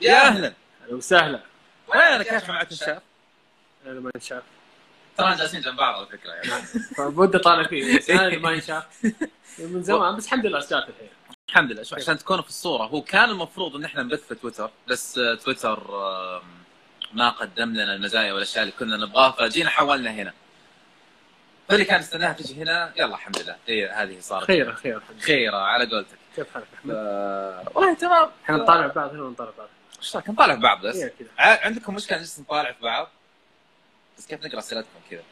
يا أهلا. أهلا وسهلا. وين كيف معك الشاف؟ أنا ما ينشاف ترى جالسين جنب بعض على فكرة يعني. فبدي طالع فيه. بس أنا ما ينشاف من زمان بس الحمد لله رجعت الحين. الحمد لله. شوف عشان تكونوا في الصورة. هو كان المفروض إن إحنا نبث في تويتر بس تويتر ما قدم لنا المزايا والاشياء اللي كنا نبغاها. فجينا حولنا هنا. فاللي كان استناها تجي هنا يلا الحمد لله. هي هذه صارت. خير خير الحمد لله خيرة على قولتك. كيف حالك. احمد؟ والله تمام. إحنا نطالع بعض هنا ونطالع بعض. إيش رايك؟ نطالع في بعض بس. ع- عندكم مشكلة نجلس نطالع في بعض؟ بس كيف نقرأ أسئلتكم كذا؟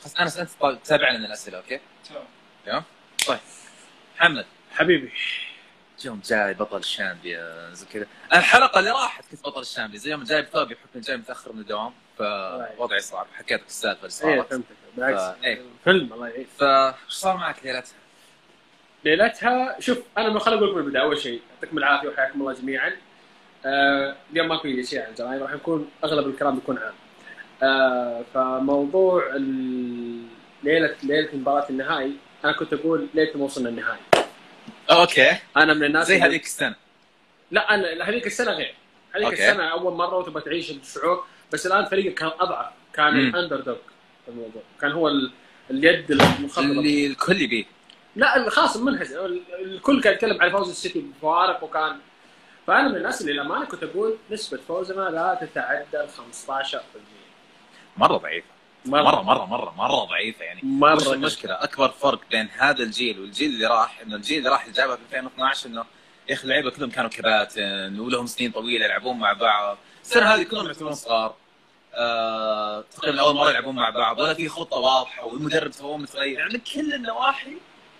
خلاص أنا انت تتابع لنا الأسئلة أوكي؟ تمام. طيب. محمد. حبيبي. يوم جاي بطل الشامبيونز وكذا الحلقة اللي راحت كنت بطل الشامبيونز يوم جاي بثوبي بحكم جاي متأخر من الدوام فوضعي صعب حكيت لك السالفة اللي إيه صارت. فهمتك. بالعكس. إيه. فيلم. الله يعين فايش صار معك ليلتها؟ ليلتها شوف أنا من خليني أقول لكم من البداية أول شيء يعطيكم العافية وحياكم الله جميعا. آه اليوم ماكو أي شيء عن الجرايم راح يكون أغلب الكلام بيكون عام. آه فموضوع ليله ليلة مباراة النهائي أنا كنت أقول ليلة ما وصلنا النهائي. أوكي. أنا من الناس زي اللي- هذيك السنة. لا أنا هذيك السنة غير. هذيك أوكي. السنة أول مرة وتبغى تعيش الشعور بس الآن فريقك كان أضعف كان. ال underdog في الموضوع. كان هو ال- اليد المنخفضه اللي الكل يبيه. لا خلاص منهزم ال- الكل كان يتكلم عن فوز السيتي بفوارق وكان فأنا من الناس اللي للامانه كنت أقول نسبة فوزنا لا تتعدى ال 15% مرة ضعيفة. مرة. مرة مرة مرة ضعيفة يعني. مرة وش المشكلة؟ أكبر فرق بين هذا الجيل والجيل اللي راح إنه الجيل اللي راح جابها في 2012 إنه يا أخي اللعيبة كلهم كانوا كباتن ولهم سنين طويلة يلعبون مع بعض، السنة هذه كلهم يعتبرون صغار. آه، تقريبا أول مرة يلعبون مع بعض. ولا في خطة واضحة والمدرب تو متغير. يعني كل النواحي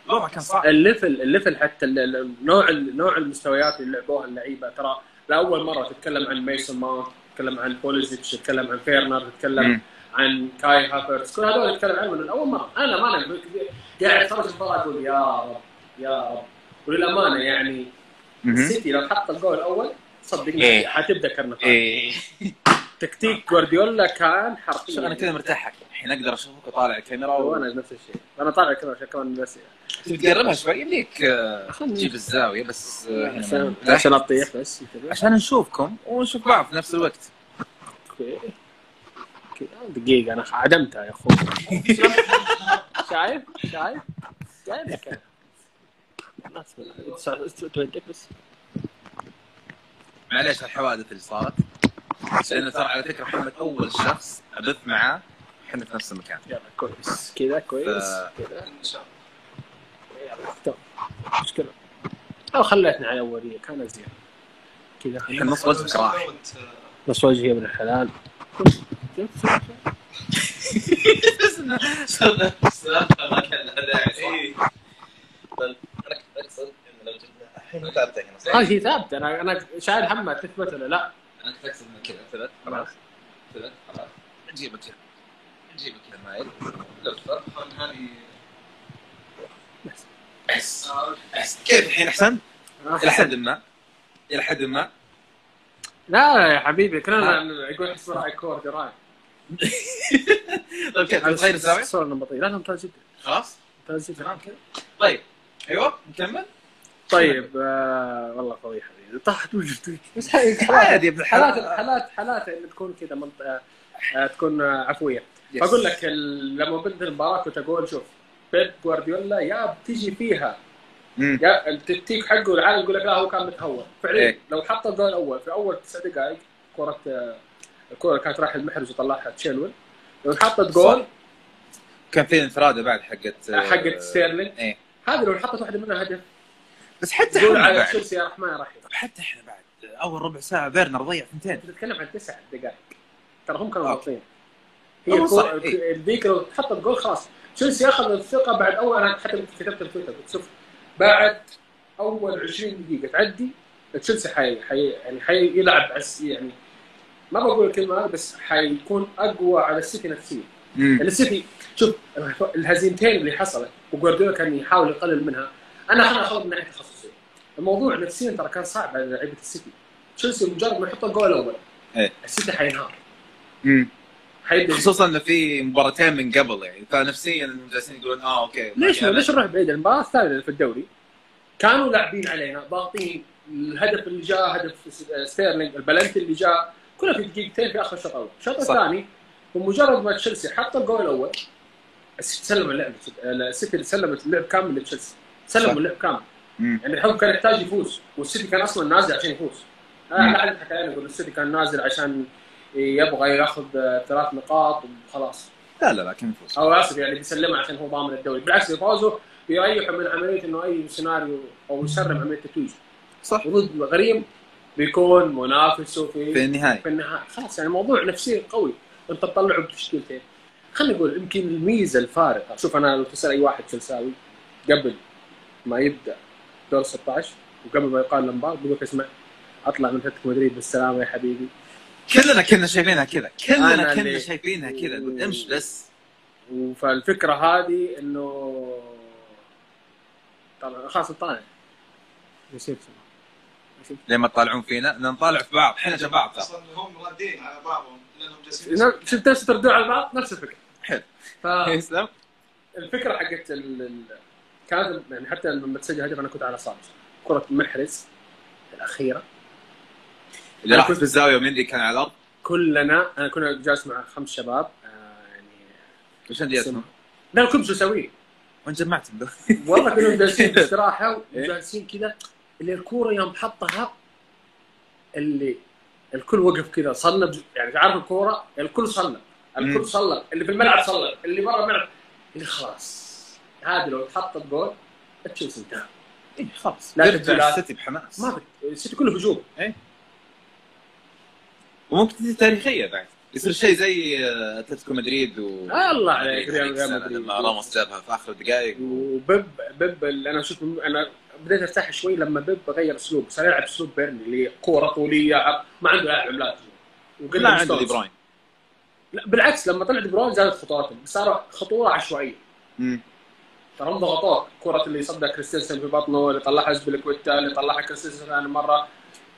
الوضع كان صعب. ال level ال level حتى ال- ال- نوع نوع المستويات اللي لعبوها اللعيبة ترى لأول مرة تتكلم عن ميسن ماونت تتكلم عن بوليسيتش تتكلم عن فيرنر تتكلم. عن كاي هافرتس كل هذول نتكلم عنهم من أول مرة أنا ما أنا قاعد أتفرج المباراة أقول يا رب يا رب وللأمانة يعني. السيتي لو حط الجول الأول صدقني إيه. حتبدأ كرنفال إيه تكتيك جوارديولا كان حرفيا شوف أنا كذا مرتاح الحين أقدر أشوفك وطالع الكاميرا وأنا نفس الشيء. أنا طالع كذا عشان كمان بس تقربها شوي؟ يمديك آه، تجيب الزاوية بس آه، عشان عشان. أطيح بس عشان نشوفكم ونشوف بعض في نفس الوقت. دقيقة أنا عدمتها يا أخوي. شايف؟ شايف؟ تودك بس. معليش الحوادث اللي صارت لأنه ترى على فكرة محمد أول شخص أبث معاه إحنا في نفس المكان. يلا كويس. كذا كويس؟ ف- كذا يلا تمام مشكلة. أو خليتنا على أولية كان أزين كذا الحين نص وجهك راح نص وجهي ابن الحلال. ما كان لها داعي الحين ثابتة. هنا صح؟ هذه ثابتة أنا أنا شايل همها تثبت ولا لا؟ أنا تكسب من كذا. ثبت خلاص. ثبت خلاص. نجيبك نجيبك هنا مايل لفه هذه بس بس كيف الحين أحسن؟ إلى حد ما. إلى حد ما. لا يا حبيبي كلنا يقول بسرعة كور جرايم طيب كيف تغير الزاويه؟ صورة نمطية. لا لا ممتاز جدا. خلاص. ممتاز جدا. تمام كذا طيب. أيوه نكمل. طيب آه والله قوي حبيبي طاحت وجهتي بس عادي حالات حالات حالات اللي تكون كذا منطقة آه، تكون آه، يس. فأقول لك لما بدت المباراة كنت أقول شوف بيب جوارديولا يا بتجي فيها. مم. يا التكتيك حقه العالم يقول لك لا هو كان متهور. فعليا إيه. لو حط الجول الأول في أول تسع دقائق كرة آه، الكرة كانت رايحة لمحرز وطلعها تشيلويل لو حطت جول كان في انفراده بعد حقت حقت ستيرلينج. إيه. هذه لو حطت واحدة منها هدف. بس حتى إحنا على بعد. تشيلسي يا رحمن رحيم. حتى إحنا بعد أول ربع ساعة فيرنر ضيع ثنتين تتكلم عن تسع دقائق ترى هم كانوا. غلطين هي. الذيك لو حطت جول خلاص تشيلسي أخذ الثقة بعد أول أنا حتى كتبت في تويتر شوف بعد أول 20 دقيقة تعدي تشيلسي حي, حي يعني حيلعب عس يعني ما بقول الكلمة هذه بس حيكون أقوى على السيتي نفسيا مم. السيتي شوف الهزيمتين اللي حصلت وجوارديولا كان يحاول يقلل منها أنا خليني أخذ من ناحية تخصصية الموضوع نفسيا ترى كان صعب على لعيبة السيتي تشيلسي مجرد ما يحط الجول الأول إيه. السيتي حينهار. حيبدا خصوصا إنه في مباراتين من قبل يعني فنفسيا جالسين يقولون آه أوكي ليش يعني ليش نروح بعيد المباراة الثانية اللي في الدوري كانوا لاعبين علينا ضاغطين الهدف اللي جاء هدف ستيرلينج البلنتي اللي جاء كلها في دقيقتين في آخر الشوط الأول الشوط. الثاني بمجرد ما تشيلسي حط الجول الأول سلم اللعب السيتي سلمت اللعب كامل لتشيلسي. سلموا اللعب كامل. يعني الحكم كان يحتاج يفوز والسيتي كان أصلا نازل عشان يفوز. أنا احد يقول السيتي كان نازل عشان يبغى ياخذ ثلاث نقاط وخلاص. لا لا لا كان يفوز؟ أو آسف يعني بيسلمها عشان هو ضامن الدوري. بالعكس يفوزوا بيريحوا من عملية إنه أي سيناريو أو يسرب عملية التتويج صح. وضد غريم بيكون منافسه في في النهايه في النهايه خلاص يعني موضوع نفسيا قوي. أنت تطلعه بتشكيلتين. خلينا نقول يمكن الميزة الفارقة. شوف أنا لو تسأل أي واحد تشيلساوي قبل ما يبدأ دور 16 وقبل ما يقال المباراه بيقول اسمع أطلع من أتلتيكو مدريد بالسلامة يا حبيبي. كلنا كنا شايفينها كذا. كلنا كنا اللي- شايفينها كذا. قلت امش بس؟ فالفكرة هذه إنه طلع خلاص طالع. نسيت نسيت. لما تطالعون فينا؟ نطالع في بعض. إحنا جنب بعض. ترى أصلا هم رادين على بعضهم لأنهم جالسين نفس- شفت نفس تردون على بعض؟ نفس الفكرة. حلو. فالفكرة يسلم. حقت ال... ال... كانت يعني حتى لما تسجل هدف أنا كنت على صالح كرة محرز الأخيرة. اللي راح في الزاويه ومندي كان على الأرض كلنا أنا كنا جالس مع خمس شباب آه يعني وش عندي اسمه؟ لا كنت مسويه وين جمعتهم؟ والله كنا جالسين باستراحه إيه. وجالسين كذا اللي الكورة يوم حطها اللي الكل وقف كذا صلب يعني عارف الكورة الكل صلب. الكل صلب اللي في الملعب صلب اللي برا الملعب اللي خلاص هذه لو تحطت جول تشيلسي انتهى اي خلاص لا. السيتي بحماس ما في السيتي كله هجوم وممكن تجي تاريخية بعد. يصير شيء زي آه، أتلتيكو مدريد و الله عليك ريال ريال مدريد. لما راموس جابها في آخر الدقائق وبيب بيب اللي أنا شفت أنا بديت أرتاح شوي لما بيب غير أسلوب صار يلعب أسلوب بيرني اللي كورة طولية ما عنده لاعب عملاق. وقدم لا عنده. دي بروين. لا بالعكس لما طلع دي بروين زادت خطورتهم صار خطورة عشوائية. ترى هم ضغطوك كرة اللي صدها كريستنسن في بطنه اللي طلعها أزبلكويتا اللي طلعها كريستنسن ثاني مرة.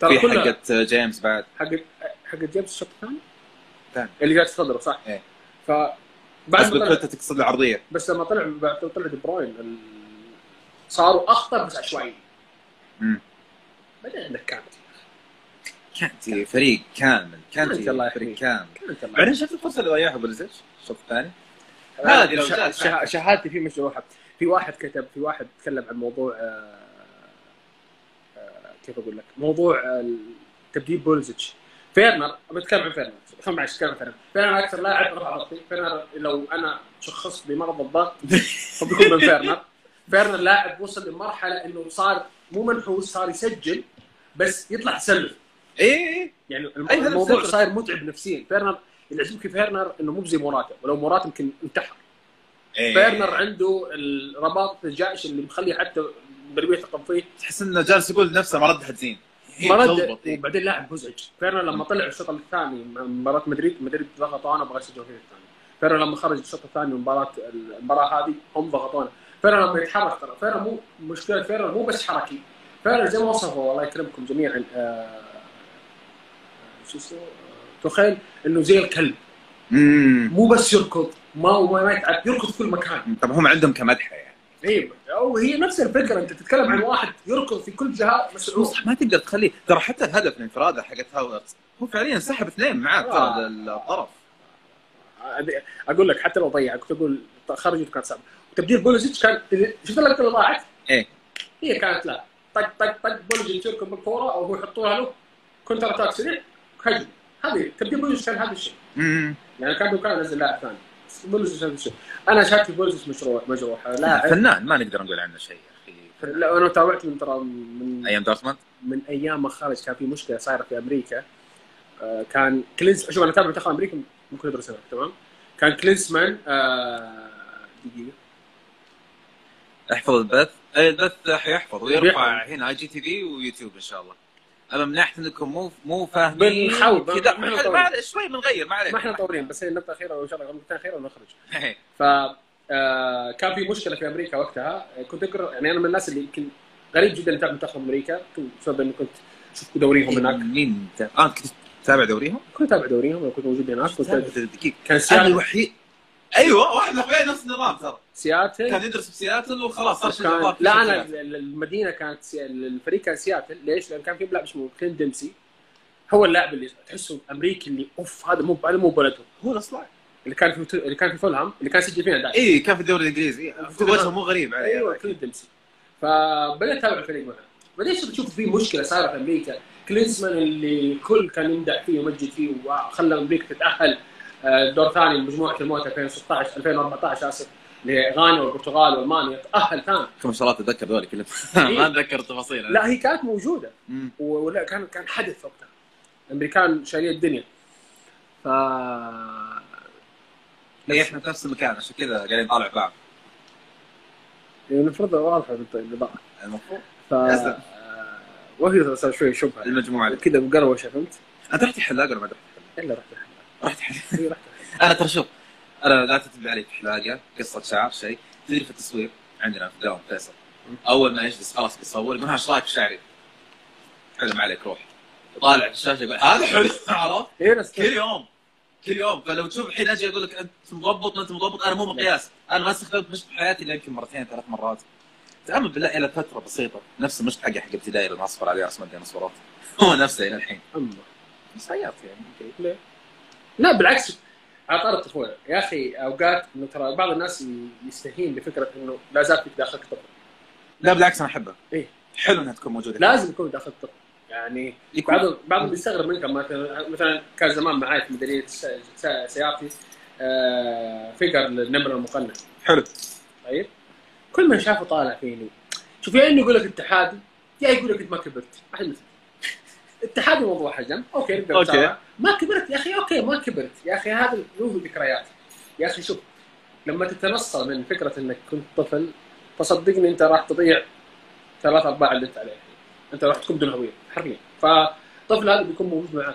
ترى في حقت جيمس بعد. حق حق جيمس الشوط الثاني؟ ثاني. اللي جات صدره صح. إيه. ف بعد ما طلع تقصد العرضية. بس لما طلع بعد طلع دي بروين ال... صاروا أخطر بس عشوائيين مم. بعدين عندك كانت كانتي فريق كامل كانتي الله فريق. كامل. بعدين شفت الفرصة اللي ضيعها بوليسيتش الشوط الثاني. هذه لو شهادتي فيه مجروحه في واحد كتب في واحد تكلم عن موضوع آه، آه، كيف أقول لك؟ موضوع آه، تبديل بوليسيتش. فيرنر بتكلم عن فيرنر. خل معي أتكلم عن فيرنر. فيرنر أكثر لاعب رفع ضغطي فيرنر لو أنا شخصت بمرض الضغط فبيكون من فيرنر. فيرنر لاعب وصل لمرحلة إنه صار مو منحوس صار يسجل بس يطلع تسلل. اي اي يعني الم- أي هذا الموضوع صاير متعب نفسيا. فيرنر اللي يعجبك في فيرنر إنه مو زي موراتا ولو موراتا يمكن انتحر. إيه. فيرنر عنده رباطة الجأش اللي مخلي حتى ربيعه يثقون فيه تحس انه جالس يقول لنفسه ما رد حزين. إيه. وبعدين لاعب مزعج فيرنر لما طلع الشوط الثاني من مباراة مدريد مدريد ضغطوا أنا أبغى اسجل الثاني. فيرنر لما خرج الشوط الثاني من مباراة المباراة هذه هم ضغطونا. فيرنر لما يتحرك ترى فيرنر مو مشكلة فيرنر مو بس حركي. فيرنر زي ما وصفه الله يكرمكم جميعا آه، شو اسمه؟ آه، تخيل إنه زي الكلب. مو بس يركض ما ما ما يتعب يركض في كل مكان. طب هم عندهم كمدحة يعني. أيوه أو هي نفس الفكرة أنت تتكلم عن واحد يركض في كل جهة مسعود صح ما تقدر تخليه. ترى حتى الهدف الانفرادة حقت هافرتس هو فعليا سحب اثنين معاه آه. ترى الطرف أقول لك حتى لو ضيع كنت أقول خرجت كانت صعبه تبديل بوليسيتش كان شفت اللقطة اللي ضاعت؟ إيه. هي كانت لا. طق طق طق بوليسيتش يركب بالكورة أو هو يحطوها له. counter attack سريع هجم. هذه تبديل بوليسيتش كان هذا الشيء. يعني كان بامكانه ينزل لاعب ثاني. الشيء أنا شاكي بوليسيتش مشروع مجروح. لاعب فنان ما نقدر نقول عنه شيء يا أخي. لا أنا تابعت من ترى من أيام دورتموند؟ من أيام ما خرج كان في مشكلة صايرة في أمريكا. آه، كان كلينز شوف أنا اتابع منتخب أمريكا ممكن ادرس هناك تمام؟ كان كلينسمان آه، دقيقة. احفظ البث. إيه، البث حيحفظ ويرفع. هنا اي جي تي في ويوتيوب إن شاء الله. اما من ناحيه إنكم مو مو فاهمين بنحاول، كذا. شوي بنغير ما عليك. ما إحنا مطورين بس هي النقطة الأخيرة وإن شاء الله نقطتين اخيره ونخرج إيه. ف آه، كان في مشكلة في أمريكا وقتها. كنت أقرأ يعني أنا من الناس اللي يمكن غريب جدا اللي تابع منتخب أمريكا بسبب إني كنت شفت دوريهم هناك. مين؟ انت؟ آه كنت تتابع دوريهم؟ كنت أتابع دوريهم كنت موجود هناك كنت دقيقة. كان الوحيد أيوه واحد من أخوياي نفس النظام ترى. سياتل؟ كان يدرس بسياتل وخلاص صار كان لا أنا. المدينة كانت سي... الفريق كان سياتل. ليش؟ لأن كان في لاعب اسمه كلينت ديمبسي هو اللاعب اللي تحسه أمريكي اللي أوف هذا مو هذا مو بلدهم هو الاصلع اللي كان في اللي كان في فولهام اللي كان سجل فينا دائما اي كان في الدوري الإنجليزي. وجهه مو غريب علي أيوه كلين ديمسي فبدأت اتابع الفريق معه بعدين شفت شوف في مشكلة صايره في أمريكا. كلينسمان اللي الكل كان يمدح فيه ويمجد فيه وخلى أمريكا تتأهل. دور ثاني لمجموعة الموت 2016 2014 آسف لغانا والبرتغال وألمانيا. تاهل ثاني ما شاء الله تتذكر ذولي كلهم؟ ما أتذكر التفاصيل لا هي كانت موجودة. ولا كان كان حدث وقتها. الأمريكان شايلين الدنيا. ف هي إحنا في نفس المكان عشان كذا قاعدين نطالع بعض. يعني المفروض واضحة الاضاءه المفروض. ف. آه، وهي صار شوي شبهة. المجموعة. كذا مقروشه فهمت؟ انت رحت حلاقه ولا ما رحت؟ إلا رحت رحت أنا ترى شوف أنا لا تتبع علي في حلاقه قصة شعر شيء. تدري في التصوير عندنا في الدوام فيصل أول ما يجلس خلاص بيصور يقول ها إيش رأيك في شعري؟ حلو ما عليك روح. طالع في الشاشة يقول هذا حلو. عرفت؟ نفس كل يوم كل يوم. فلو تشوف الحين أجي أقول لك أنت مضبط ما أنت مضبط أنا مو مقياس. أنا ما استخدمت مشط في حياتي إلا يمكن مرتين ثلاث مرات. تأمل بالله إلى فترة بسيطة نفس المشط حقي حق ابتدائي اللي اصفر عليه رسمه ديناصورات هو نفسه إلى الحين. أما. بس غيرت يعني. ليه؟ لا بالعكس. على طار الطفولة. يا أخي أوقات إنه ترى بعض الناس يستهين بفكرة إنه لا زال فيك داخلك طفل لا بالعكس أنا احبها إيه. حلو إنها تكون موجودة. لازم يكون داخل طفل يعني يكون. بعض بعضهم بيستغرب منك مثلا مثلا كان زمان معاي في مديريه سيارتي آه فيجر للنمر المقنع. حلو. طيب؟ كل من شافه طالع فيني. شوف يا إنه يقول لك اتحادي يا يقول لك أنت ما كبرت. واحد مثل. اتحادي موضوع حجم. أوكي نقدر. نتابع. ما كبرت يا أخي أوكي ما كبرت. يا أخي هذا له ذكريات يا أخي شوف لما تتنصل من فكرة إنك كنت طفل فصدقني أنت راح تضيع ثلاث أرباع اللي أنت عليه. أنت راح تكون بدون هوية حرفيا. فالطفل هذا بيكون موجود معك.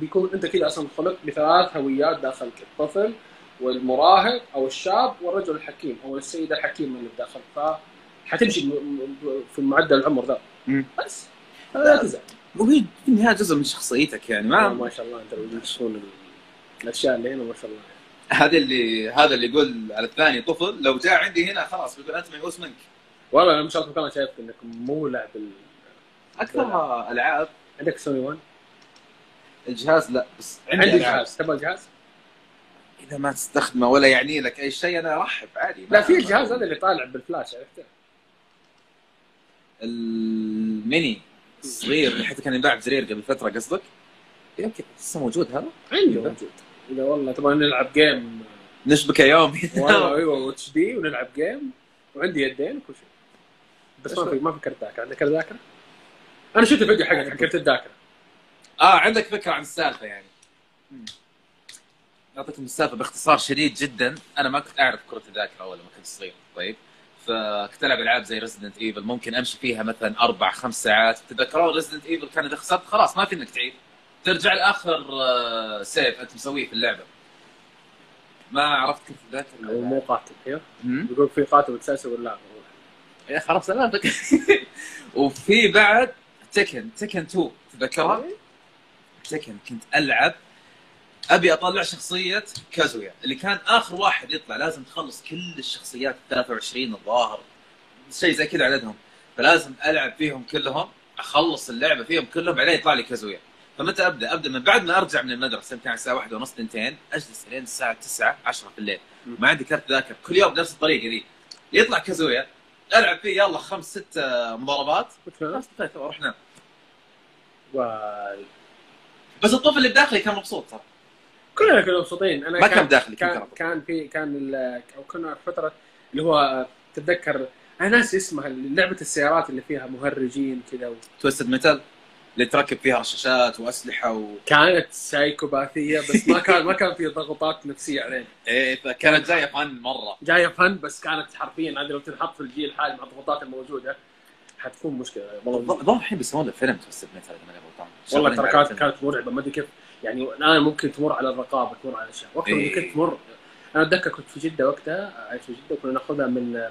بيكون أنت كذا أصلا خلقت بثلاث هويات داخلك. الطفل والمراهق أو الشاب والرجل الحكيم أو السيده الحكيمه اللي بداخل ف حتمشي م- م- في معدل العمر ذا. بس لا تزعل وهي في النهايه جزء من شخصيتك يعني ما ما شاء الله أنت لو ال- الأشياء اللي هنا ما شاء الله هذا اللي هذا اللي يقول على الثاني طفل لو جاء عندي هنا خلاص بيقول أنت ميؤوس منك والله أنا ما شاء الله أنا شايف إنك مولع بال أكثر ألعاب عندك سوني 1 الجهاز لا بس عندي ألعاب. جهاز تبغى جهاز؟ إذا ما تستخدمه ولا يعني لك أي شيء أنا أرحب عادي لا في الجهاز هذا اللي طالع بالفلاش عرفته؟ الميني اللي حتى كان ينباع بزرير قبل فترة قصدك؟ يمكن لسه موجود هذا؟ عندي موجود. إذا والله تبغى نلعب game نشبكه يومي. والله أيوه HD ونلعب game وعندي يدين وكل شيء. بس ما في ما في كرت ذاكرة. عندك كرت ذاكرة؟ أنا شفت الفيديو حقك عن كرت الذاكرة. آه عندك فكرة عن السالفة يعني. اعطيكم السالفة باختصار شديد جدا. أنا ما كنت أعرف كرت الذاكرة أول لما كنت صغير. طيب. فكنت العب ألعاب زي ريزدنت ايفل ممكن أمشي فيها مثلا أربع خمس ساعات. تتذكرون ريزدنت ايفل كان إذا خسرت خلاص ما في إنك تعيد. ترجع لآخر آه، سيف أنت مسويه في اللعبة. ما عرفت الذاكره هو مو قاتل أيوه. بيقول في قاتل متسلسل ولا لا. يا أخي خلاص سلامتك وفي بعد تكن تكن 2 تذكرها؟ تكن كنت ألعب أبي أطلع شخصية كازويا اللي كان آخر واحد يطلع لازم تخلص كل الشخصيات 23 الظاهر. شيء زي كذا عددهم فلازم ألعب فيهم كلهم أخلص اللعبة فيهم كلهم بعدين يطلع لي كازويا. فمتى أبدأ؟ أبدأ من بعد ما أرجع من المدرسة يمكن على الساعة واحدة ونص تنتين أجلس لين الساعة 9 10 في الليل. ما عندي كرت ذاكر كل يوم بنفس الطريقة ذي. يطلع كازويا ألعب فيه يلا خمس ست مضاربات. خلاص انتهيت وأروح أنام. وال- بس الطفل اللي بداخلي كان مبسوط ترى كلنا كنا مبسوطين. أنا ما كان داخلي كان كان في كان أو كنا فترة اللي هو تتذكر أنا ناسي اسمها لعبة السيارات اللي فيها مهرجين كذا و... تويستد ميتال اللي تركب فيها رشاشات وأسلحة و... كانت سايكوباثية بس ما كان ما كان في ضغوطات نفسية علينا. إيه فكانت جاية فن مرة. جاية فن بس كانت حرفيا هذه لو تنحط في الجيل الحالي مع الضغوطات الموجودة حتكون مشكلة. والله الظاهر الحين بيسوون له فيلم تويستد ميتال إذا ماني غلطان. والله ترى كانت. كانت مرعبة ما أدري كيف يعني الآن ممكن تمر على الرقابة تمر على اشياء وقتها إيه. لما كنت تمر أنا أتذكر كنت في جدة وقتها عايش في جدة وكنا نأخذها من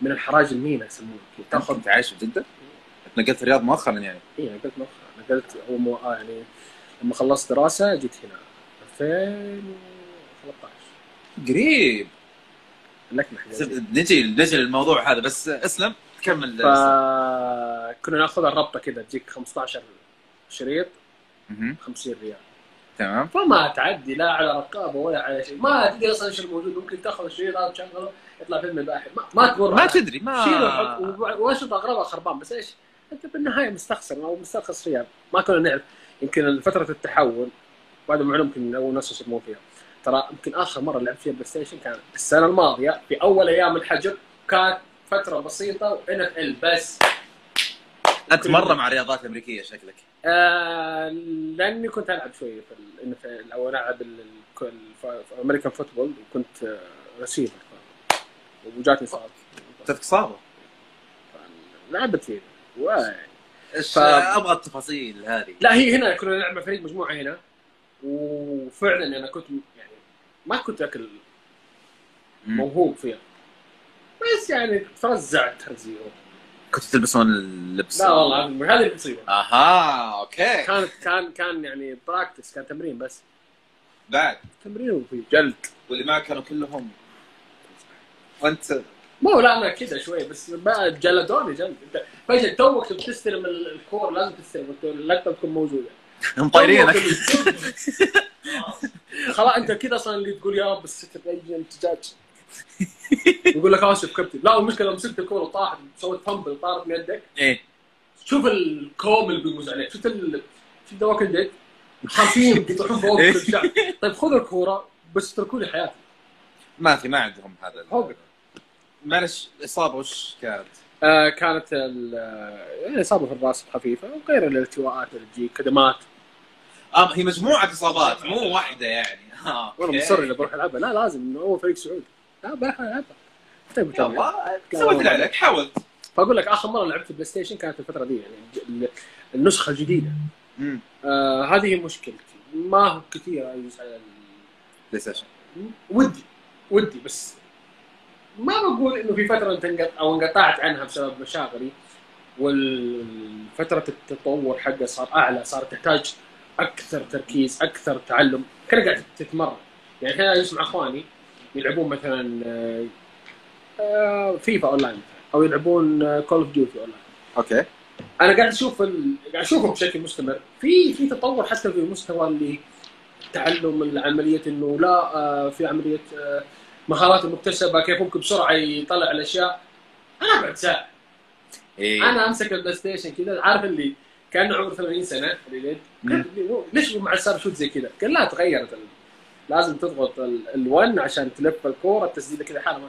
من الحراج المينا يسمونه. تاخذ انت عايش في جدة؟ نقلت الرياض مؤخرا يعني. اي نقلت مؤخرا. نقلت هو مو آه يعني لما خلصت دراسة جيت هنا. 2013 قريب. لك محل نجي نجي للموضوع هذا بس اسلم كمل. فكنا ناخذ الربطه كذا تجيك 15 شريط مهم. 50 ريال. تمام؟ فما تعدي لا على رقابة ولا على شيء. ما تدري أصلا إيش الموجود. ممكن تأخذ الشريط هذا تشغله يطلع فيلم الباحث. ما, ما تمر ما تدري شيله ما وب- واشرط اغلبها خربان بس إيش؟ أنت بالنهاية مستخسر أو مسترخص ريال ما كنا نعرف. يمكن فترة التحول وهذا معلوم يمكن أول ناس يسمون فيها. ترى يمكن آخر مرة لعبت فيها بلاي ستيشن كانت السنة الماضية في أول أيام الحجر كانت فترة بسيطة وان إف إل بس. أنت مرة مع الرياضات الأمريكية شكلك. آه لأني كنت ألعب شوية في أو ألعب الامريكان فوتبول وكنت رسيفر وجاتني اصابه جاتك اصابه لعبت فيه و... إيش ف- أبغى التفاصيل هذه؟ لا هي هنا كنا نلعب مع فريق مجموعة هنا. وفعلا أنا كنت يعني ما كنت أكل. موهوب فيها. بس يعني ترزع ترزيع كنتوا تلبسون اللبس؟ لا والله هذه المصيبة. أها أوكي. كانت كان كان يعني practice كان تمرين بس. بعد. تمرين وفي. جلد. واللي معك كانوا كلهم. وأنت؟ مو لا أنا كذا شوي بس بقى جلدوني جلد. فجأة توك تستلم ال- الكور لازم تستلم. اللقطه تكون موجودة. مطيرينك. توك خلاص أنت كذا أصلا اللي تقول يا رب الستر اي يقول لك اسف كابتن. لا المشكلة لو مسكت الكورة وطاحت سويت fumble طارت من يدك. إيه. شوف الكوم اللي بيموز عليك شفت ال... شفت ذا ووكينج ديد حرفيا بيطيحون فوق شيء طيب خذوا الكورة بس اتركوا لي حياتي. ما في ما عندهم هذا. معلش الاصابه وش كانت؟ آه كانت ال- آه، يعني إصابة في الرأس خفيفة وغير الالتواءات اللي تجيك كدمات. آه هي مجموعة إصابات مو واحدة يعني. آه وأنا أوكي. مصر اني بروح العبها لا لازم هو فريق سعودي. لا بروح العبها طيب يلا. سويت اللي عليك حاولت. فاقول لك آخر مرة لعبت بلاي ستيشن كانت الفترة دي يعني ال- النسخة الجديدة. آه هذه مشكلتي. ما هو كثير اجلس على ال- بلاي ستيشن. ودي ودي بس ما بقول إنه في فترة انت انقط أو انقطعت عنها بسبب مشاغلي والفترة التطور حقه صار أعلى صار تحتاج أكثر تركيز أكثر تعلم. كان قاعد تتمرن. يعني إحنا اجلس مع إخواني يلعبون مثلا آه، فيفا أونلاين مثلا أو يلعبون كول اوف ديوتي أونلاين أوكي أنا قاعد أشوف ال... قاعد أشوفهم بشكل مستمر في في تطور حتى في مستوى اللي تعلم العملية إنه لا آه، في عملية آه، مهارات مكتسبة كيف ممكن بسرعة يطلع الأشياء أنا بعد ساعة إيه. أنا أمسك البلاي ستيشن كذا عارف اللي كأنه عمره 80 سنة. ليش مع صار shoot زي كذا؟ قال لا تغيرت. لازم تضغط ال R1 عشان تلف الكورة التسديده كذا حالها ما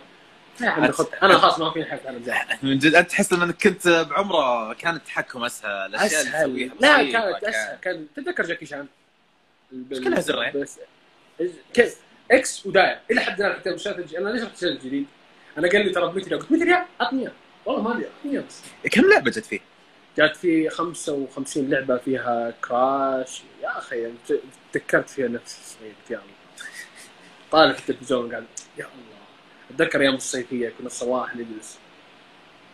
أنا خلاص ما في حاجة أنا من جد أنت تحس انك كنت بعمرة كان التحكم أسهل الاشياء اللي تسويها لا كانت كان- أسهل. كان تتذكر جاكي شان؟ بس كلها زرين. بس كيف X ودائرة إلى حد الآن حتى أنا ليش رحت الجديد؟ أنا قال لي ترى ب 100 ريال قلت 100 ريال عطني إياه. والله ما لي عطني إياه بس. كم لعبة جت فيه؟ جات في 55 لعبة فيها كراش يا أخي تذكرت فيها نفسي صغير يا الله. طالع في التلفزيون قاعد يا الله أتذكر أيام الصيفية كنا الصباح نجلس.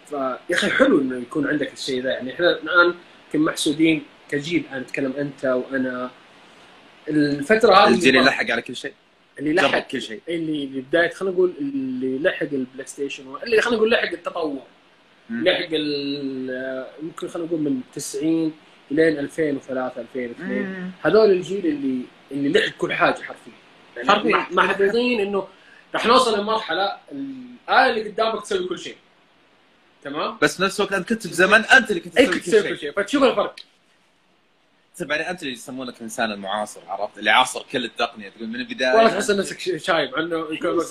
فيا أخي حلو إنه يكون عندك الشيء ذا يعني إحنا الآن كنا محسودين كجيل أنا أتكلم أنت وأنا الفترة هذه الجيل اللي لحق على كل شيء. اللي لحق كل شيء. اللي بدايه خلينا نقول اللي لحق البلاي ستيشن اللي خلينا نقول لحق التطور. لحق ال- ممكن خلينا نقول من 90 الين 2003 2002 مم. هذول الجيل اللي اللي لحق كل حاجة حرفيا. محظوظين إنه رح نوصل لمرحلة الاله اللي قدامك تسوي كل شيء. تمام؟ بس في نفس الوقت أنت كنت في زمن أنت اللي كنت أي تسوي كنت تسوي كل كل شيء. شيء فتشوف الفرق بعدين أنت اللي يسمونك الانسان المعاصر عرفت؟ اللي عاصر كل التقنيه تقول من البداية والله تحس نفسك شايب عنه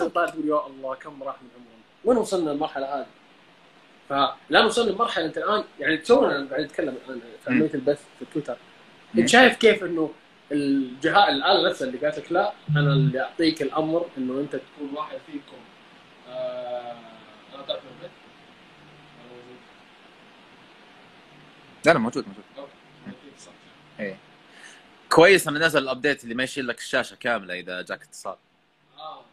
طالع تقول يا الله كم راح من عمرنا وين وصلنا للمرحلة هذه؟ فلا وصلنا لمرحله أنت الآن يعني تونا قاعد نتكلم الآن في عمليه البث في تويتر. أنت شايف كيف إنه الجهاء الآلة نفسها اللي قالت لك لا أنا اللي أعطيك الأمر إنه أنت تكون واحد فيكم آه أنا طلعت من البيت. لا لا موجود موجود. إيه كويس إنه نزل الابديت اللي ما يشيل لك الشاشة كاملة إذا جاك اتصال آه.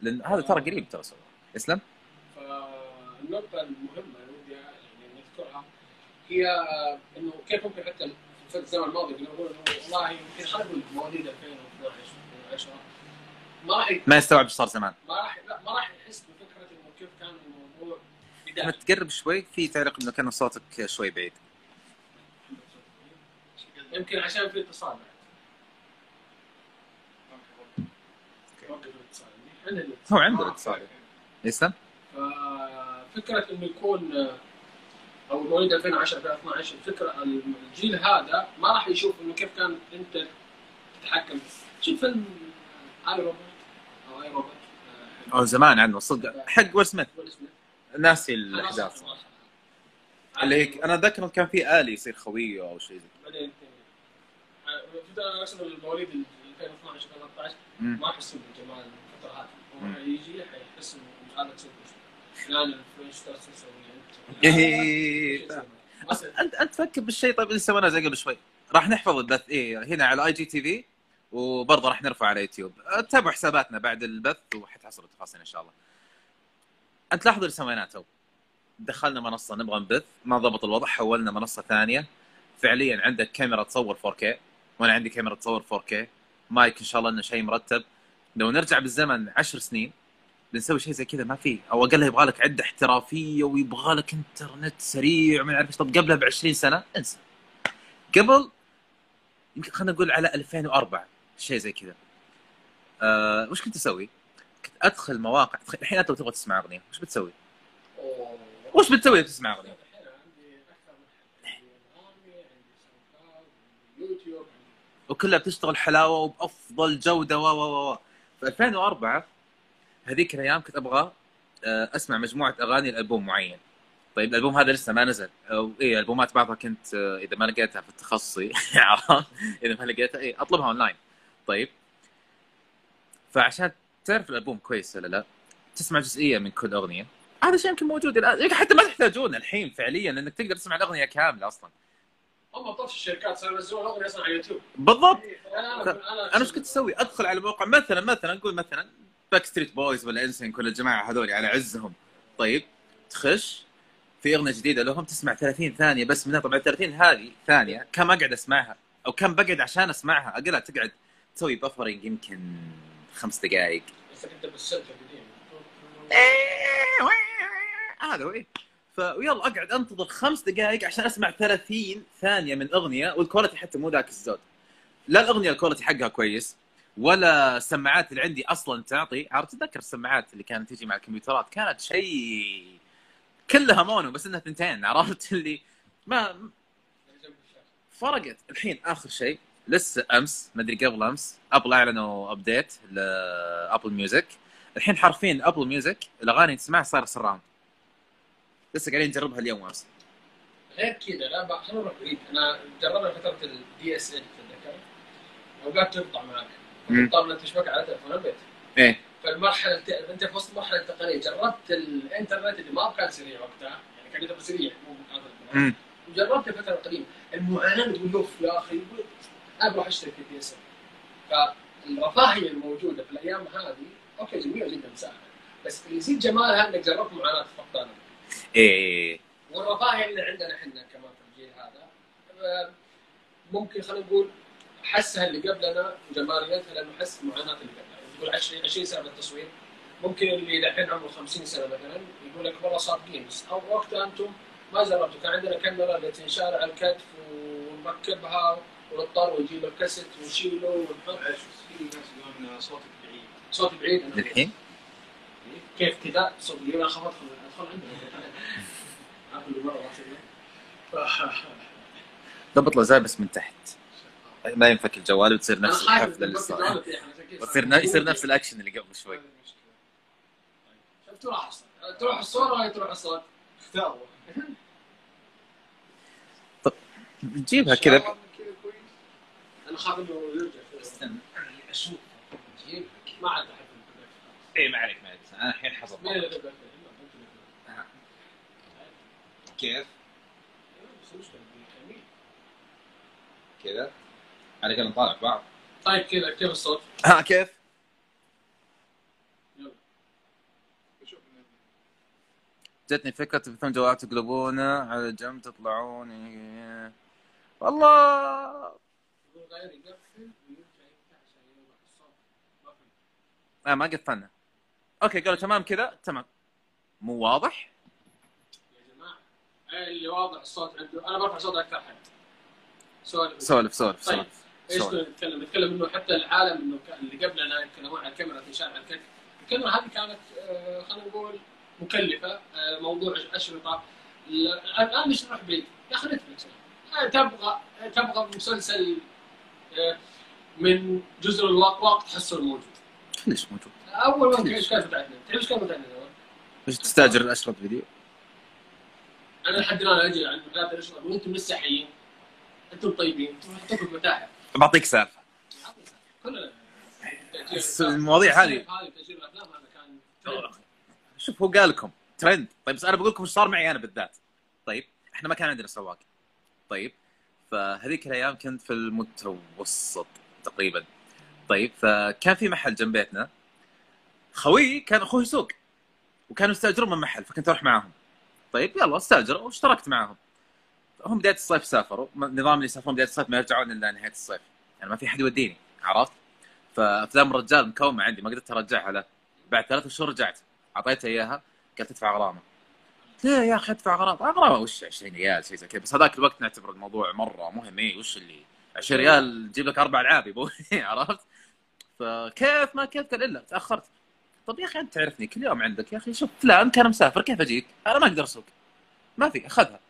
لأن هذا ترى قريب ترى سوى اسلم فالنقطة المهمة اللي ودي يعني نذكرها هي إنه كيف ممكن حتى في الزمن الماضي كنا نقول إنه والله يمكن خلينا نقول مواليد 2012 2010 ما راح ما يستوعب إيش صار زمان. ما راح لا ما راح يحس بفكرة إنه كيف كان الموضوع لما بدايه تقرب شوي في تعليق إنه كان صوتك شوي بعيد. يمكن عشان في اتصال هو عنده الاتصال يسلم ففكره إنه يكون أو مواليد 2010 2012 الفكرة الجيل هذا ما راح يشوف إنه كيف كان أنت تتحكم. شوف فيلم اي روبوت أو I, Robot أو زمان عنده صدق. حق ويل سميث. ناسي الأحداث. اللي هيك أنا أتذكر كان في آلي يصير خويه أو شيء زي بعدين في أنا أصلا المواليد 2012 2013 مم. ما يحسون بالجمال الفترة هذه هو يجي حيحس إنه هذا تسوي إيه. انت أنت تفكر بالشيء طيب اللي سويناه زي قبل شوي. راح نحفظ البث إيه هنا على آي جي تي في وبرضه راح نرفع على يوتيوب. تابعوا حساباتنا بعد البث وحتحصلوا التفاصيل إن شاء الله. أنت لاحظ اللي سويناه تو. دخلنا منصة نبغى نبث. ما ضبط الوضع حولنا منصة ثانية. فعليا عندك كاميرا تصور 4K وأنا عندي كاميرا تصور 4K مايك إن شاء الله إنه شيء مرتب. لو نرجع بالزمن عشر سنين بنسوي شيء زي كذا ما في. أو اقلها يبغى لك عدة احترافية ويبغى لك إنترنت سريع وما نعرف إيش. طب قبلها ب 20 سنة انسى. قبل يمكن خلينا نقول على 2004 شيء زي كذا. أه وش كنت أسوي؟ كنت أدخل مواقع. الحين أنت لو تبغى تسمع أغنية. وش بتسوي؟ وش بتسوي تسمع أغنية؟ وكلها بتشتغل حلاوة وبأفضل جودة و و و في 2004 هذيك الأيام كنت أبغى آه، أسمع مجموعة أغاني لألبوم معين. طيب الألبوم هذا لسه ما نزل. أو إيه ألبومات بعضها كنت آه، إذا ما لقيتها في التخصصي؟ إذا ما لقيتها إيه أطلبها أونلاين. طيب. فعشان تعرف الألبوم كويس ولا لا تسمع جزئية من كل أغنية. هذا شيء يمكن موجود الآن. حتى ما تحتاجونه الحين فعليا لانك تقدر تسمع الأغنية كاملة أصلا. هم طفش الشركات صاروا ينزلون أغنية أصلا على يوتيوب. بالضبط. أنا أنا إيش كنت أسوي؟ أدخل على موقع مثلا مثلا نقول مثلا. باك ستريت بويز ولا NSYNC ولا الجماعة هذول على عزهم. طيب تخش في أغنية جديدة لهم تسمع 30 ثانية بس منها. طبعا 30 هذه ثانية كم أقعد أسمعها؟ أو كم بقعد عشان أسمعها؟ اقلها تقعد تسوي buffering يمكن خمس دقائق هذا هو إيه. فيلّا أقعد أنتظر خمس دقائق عشان أسمع 30 ثانية من أغنية وال quality حتى مو ذاك الزود. لا الأغنية ال quality حقها كويس. ولا السماعات اللي عندي أصلا تعطي عرفت؟ تتذكر السماعات اللي كانت تجي مع الكمبيوترات؟ كانت شيء كلها mono بس إنها ثنتين عرفت؟ اللي ما فرقت. الحين آخر شيء لسه أمس ما أدري قبل أمس ابل أعلنوا update ل Apple Music الحين حرفيا Apple Music الأغاني تسمعها صار surround. لسه قاعدين نجربها اليوم وامس غير كذا لا بقى خلينا نروح بعيد. أنا جربنا فترة ال DSL تتذكر اوقات تقطع معك انك تشبك على تليفون البيت إيه. فالمرحلة الت- أنت في وسط المرحلة الانتقاليه جربت الإنترنت اللي ما كان سريع وقتها يعني كان يعتبر سريع مو وجربت الفترة القديمة. المعاناة تقول أوف يا أخي أنا بروح أشتري في DSL فالرفاهية الموجودة في الأيام هذه okay جميلة جدا مساعده بس اللي يزيد جمالها إنك جربت معاناة فقدانها إيه. والرفاهية اللي عندنا إحنا كمان في الجيل هذا آه، ممكن خلينا نقول حسها اللي قبلنا وجماليتها لأنه حس معاناة اللي قبلنا تقول 20 20 سنة بالتصوير. ممكن اللي الحين عمره 50 سنة مثلا يقول لك والله صار جيمز أو وقتها أنتم ما جربتوا كان عندنا كاميرا اللي تنشال على الكتف ونركبها ونضطر ونجيب الكاسيت ونشيله ونحط. في ناس يقولون صوتك بعيد. صوت بعيد. أنا للحين؟ كيف كذا؟ صوت بعيد. أنا خاف ادخل أدخل عندنا. اللي مرة ضبط له زي بس من تحت. ما ينفك الجوال وتصير نفس الحفلة اللي صار يعني. وتصير يصير نفس الأكشن اللي قبل شوي. شوف تروح الصوت. تروح الصورة ولا تروح الصوت؟ اختاروا نجيبها كذا. أنا خاف إنه يرجع. استنى. أشوف. ما عاد أحب اي ما عليك ما عليك. أنا الحين حصل كيف. كذا. على كذا نطالع. بعض طيب كذا كيف الصوت؟ ها كيف؟ يلا. بشوف جتني فكرة تبثون جوال تقلبونه على جنب تطلعون والله. آه ما قفلنا okay قالوا تمام كذا؟ تمام. مو واضح؟ يا جماعة اللي واضح الصوت عنده. أنا برفع صوت أكثر حد سولف سولف سولف طيب. سولف إيش نتكلم؟ نتكلم إنه حتى العالم إنه كان اللي قبلنا يتكلمون عن الكاميرا في شارع الكتف الكاميرا هذه كانت آه، خلينا نقول مكلفة آه، موضوع أشرطة لا- الآن مش نروح بعيد يا أخي نتفلكس آه، تبغى تبغى مسلسل من جزر الواق تحصل موجود ليش موجود؟ أول وقت إيش كانت بتاعتنا؟ تعرف إيش بتاعتنا اول؟ إيش تستاجر الاشرط فيديو؟ أنا لحد الآن أجي عند مكاتب الأشرطة وأنتم لسه حيين أنتم طيبين أنتم حطوكم في متاحف بعطيك سالفه المواضيع هذه-. شوف هو قال لكم ترند. طيب بس أنا بقول لكم إيش صار معي أنا بالذات. طيب إحنا ما كان عندنا سواق. طيب فهذيك الأيام كنت في المتوسط تقريبا. طيب فكان في محل جنب بيتنا. خوي كان أخوه يسوق. وكانوا يستأجرون من محل فكنت أروح معاهم. طيب يلا استأجر واشتركت معاهم. هم بداية الصيف سافروا. نظام اللي يسافرون بداية الصيف ما يرجعون إلا نهاية الصيف. يعني ما في أحد يوديني عرفت؟ فافلام الرجال مكومة عندي ما قدرت أرجعها له. بعد ثلاث شهور رجعت. اعطيتها إياها قالت تدفع غرامه ليه يا أخي أدفع غرامه غرامه وش 20 ريال شيء زي كذا. بس هذاك الوقت نعتبر الموضوع مرة مهم. اي وش اللي؟ 20 ريال تجيب لك أربع ألعاب يا أبوي. عرفت؟ فكيف ما كيف؟ قال إلا تأخرت. طب يا أخي أنت تعرفني كل يوم عندك يا أخي. شوف فلان كان مسافر كيف أجيك؟ أنا ما أقدر أسوق. ما في أخذها.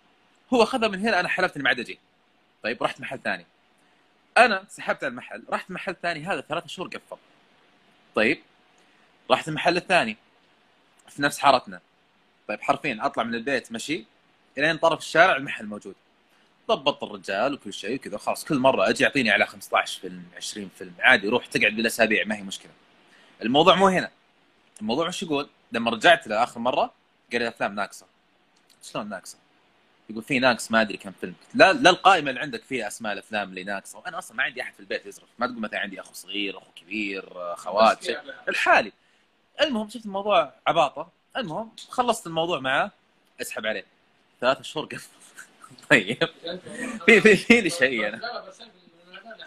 هو اخذها من هنا أنا حلفت اني ما عاد أجي طيب رحت محل ثاني. أنا سحبت على المحل رحت محل ثاني هذا ثلاثة شهور قفل. طيب رحت المحل الثاني في نفس حارتنا. طيب حرفيا أطلع من البيت مشي إلين طرف الشارع المحل موجود. ضبط الرجال وكل شيء وكذا خلاص كل مرة أجي يعطيني على 15 فيلم 20 فيلم عادي روح تقعد بالأسابيع ما هي مشكلة. الموضوع مو هنا. الموضوع وش يقول؟ لما رجعت له اخر مرة قال لي الافلام ناقصة. شلون ناقصة؟ يقول في ناقص ما أدري كم فيلم. لا لا القائمة اللي عندك فيها أسماء الأفلام اللي ناقصة. وأنا أصلا ما عندي أحد في البيت يزرف ما تقول مثلا عندي اخو صغير اخو كبير خوات شيء. الحالي. المهم شفت الموضوع عباطة. المهم خلصت الموضوع معاه أسحب عليه. ثلاثة شهور قفل طيب. في- في- في لي شيء أنا. لا لا بس لا لا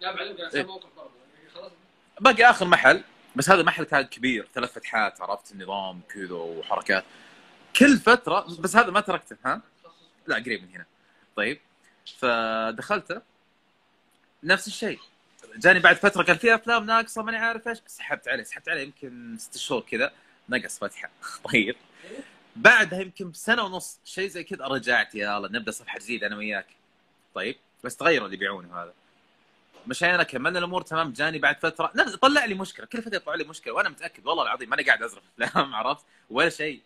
لا بعدين إيه. موقف برضه. يعني خلاص. باقي آخر محل. بس هذا محل كان كبير. ثلاث فتحات عرفت؟ النظام كذا وحركات. كل فترة بس هذا ما تركته ها؟ لا قريب من هنا. طيب فدخلته. نفس الشيء. جاني بعد فترة قال في أفلام ناقصة ماني عارف إيش. سحبت عليه سحبت عليه يمكن ست شهور كذا. نقص فتحة. طيب. بعدها يمكن بسنة ونص شيء زي كذا رجعت يلا نبدأ صفحة جديدة أنا وياك. طيب بس تغيروا اللي يبيعونه هذا. مشينا كملنا الأمور تمام. جاني بعد فترة. طلع لي مشكلة. كل فترة يطلع لي مشكلة وأنا متأكد والله العظيم ماني قاعد ازرف أفلام عرفت؟ ولا شيء.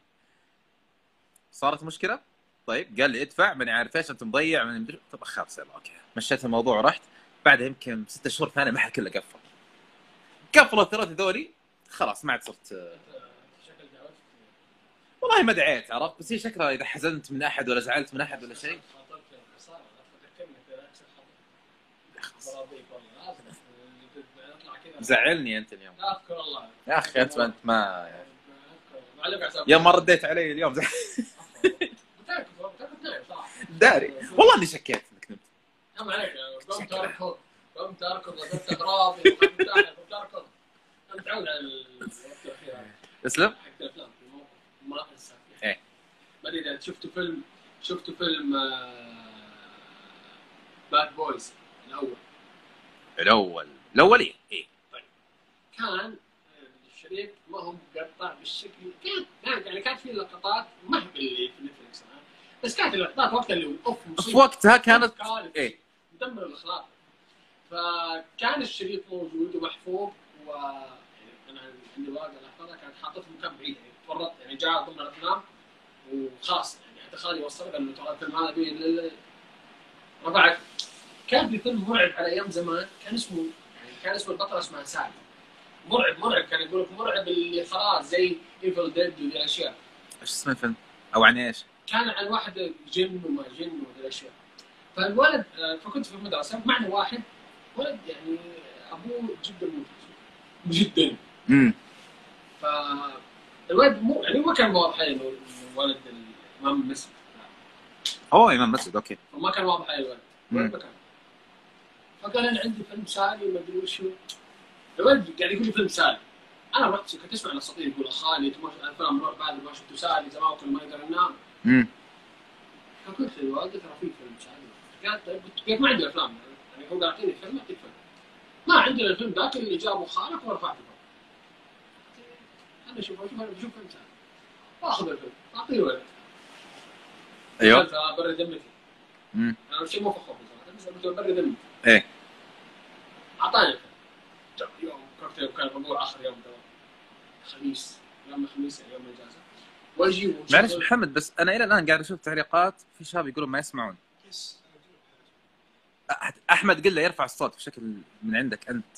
صارت مشكلة؟ طيب قال لي ادفع ماني عارف إيش أنت مضيع ماني مدري. طب خلاص يلا okay. مشيت الموضوع ورحت بعدها يمكن ستة شهور ثانية المحل كله قفل. قفلوا الثلاثة ذولي خلاص ما عاد صرت والله ما دعيت عرفت؟ بس هي شكلها إذا حزنت من أحد ولا زعلت من أحد ولا شيء. زعلني أنت اليوم. لا أذكر الله. يا أخي أنت أنت ما على حساب يوم ما رديت علي اليوم داري. والله اني شكيت انك نمت. هم عليك قمت اركض قمت اركض وقفت اغراضي قمت اركض أنا متعود على الوقت الاخير اسلم. حق الافلام ما انسى إيه. ما ادري اذا شفتوا فيلم شفتوا فيلم باد بويز الأول. الأول الأول إيه. إيه كان الشريط ما هو مقطع بالشكل. كان كان يعني كانت في لقطات ما هي باللي في نتفلكس بس كانت اللقطات وقتها اللي أوف في. وقتها كانت. إيه. مدمر الأخلاق. فكان الشريط موجود ومحفوظ و يعني أنا عندي ورقه احفظها كانت حاططها في مكان بعيد يعني تورطت يعني جاء ضمن الأفلام وخلاص يعني حتى خالي وصل قال له ترى الفيلم هذا رفعت كان في فيلم مرعب على أيام زمان كان اسمه يعني كان اسمه البطله اسمها سالي مرعب مرعب. كان يقول لك مرعب اللي خلاص زي Evil Dead وذي الأشياء. إيش اسم الفيلم؟ أو عن إيش؟ كان عن واحد جن وما جن وهذه الأشياء. فالولد آه، فكنت في المدرسة معنا واحد. ولد يعني أبوه جدا ممتاز جدا. امم فالولد مو يعني ما كان واضح عليه ولد الإمام المسجد. أوه إمام مسجد okay. فما كان واضح عليه الولد. ما كان فقال أنا عندي فيلم سالي ما أدري وشو. الولد قاعد يقول لي فيلم سالي أنا وقت كنت أسمع الاساطير يقول ما الفيلم روح بعد ما شفته سالي زمان كنا ما نقدر ننام فقلت للوالده ترى في فيلم سالي قالت طيب قلت ما عندنا أفلام يعني هو اعطيني فيلم اعطيك فيلم. ما عندنا الفيلم ذاك اللي جابه خالك ورفعت الفيلم أنا أشوف أشوف أنا بشوف فيلم سالي وأخذ الفيلم أعطيه الولد أيوه. برد دمتي امم أنا شيء مو فخور بصراحه بس برد دمتي إيه. أعطاني الفيلم. يوم كنت يوم كان الربوع آخر يوم دوام خميس. يوم الخميس يعني يوم الإجازة. وأجي معلش محمد بس أنا إلى الآن قاعد أشوف تعليقات في شباب يقولون ما يسمعون. yes أحمد قل له يرفع الصوت بشكل من عندك أنت.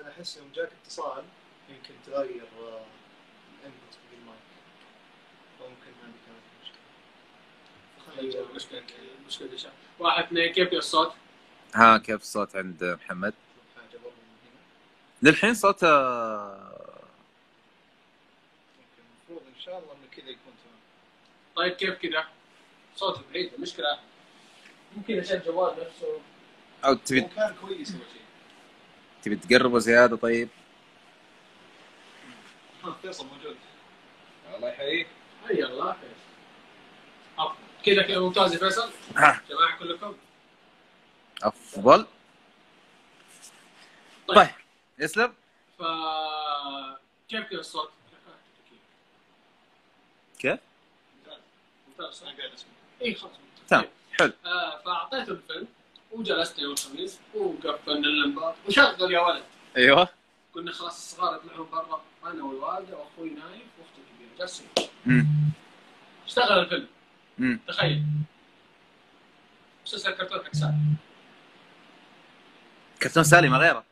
أنا أحس يوم جاك اتصال يمكن تغير ال input في المايك ممكن هذه كانت مشكله مشكله مشكله؟ واحد اثنين كيف الصوت؟ ها كيف الصوت عند محمد نشوف حاجة برا من هنا للحين صوته ممكن المفروض ان شاء الله انه كذا يكون تمام طيب كيف كذا؟ صوت بعيد المشكلة ممكن عشان الجوال نفسه. أو تبي كان كويس أول شيء. تبي تقربه زيادة؟ طيب. فيصل موجود. الله يحييك. حي الله. كذا كذا ممتاز يا فيصل. جماعة كلكم. أفضل. طيب. طيب. يسلم ف كيف كذا الصوت؟ كيف؟ ممتاز ممتاز أنا قاعد أسمع. اي خلاص تمام حلو. آه فاعطيته الفيلم وجلست يوم الخميس وقفلنا اللمبات. وشغل يا ولد. أيوه. كنا خلاص الصغار يطلعون برا. أنا والوالدة وأخوي نايف وأختي الكبيره جالسين اشتغل الفيلم. امم تخيل. مسلسل كرتون حق سالي. كرتون سالي ما غيره.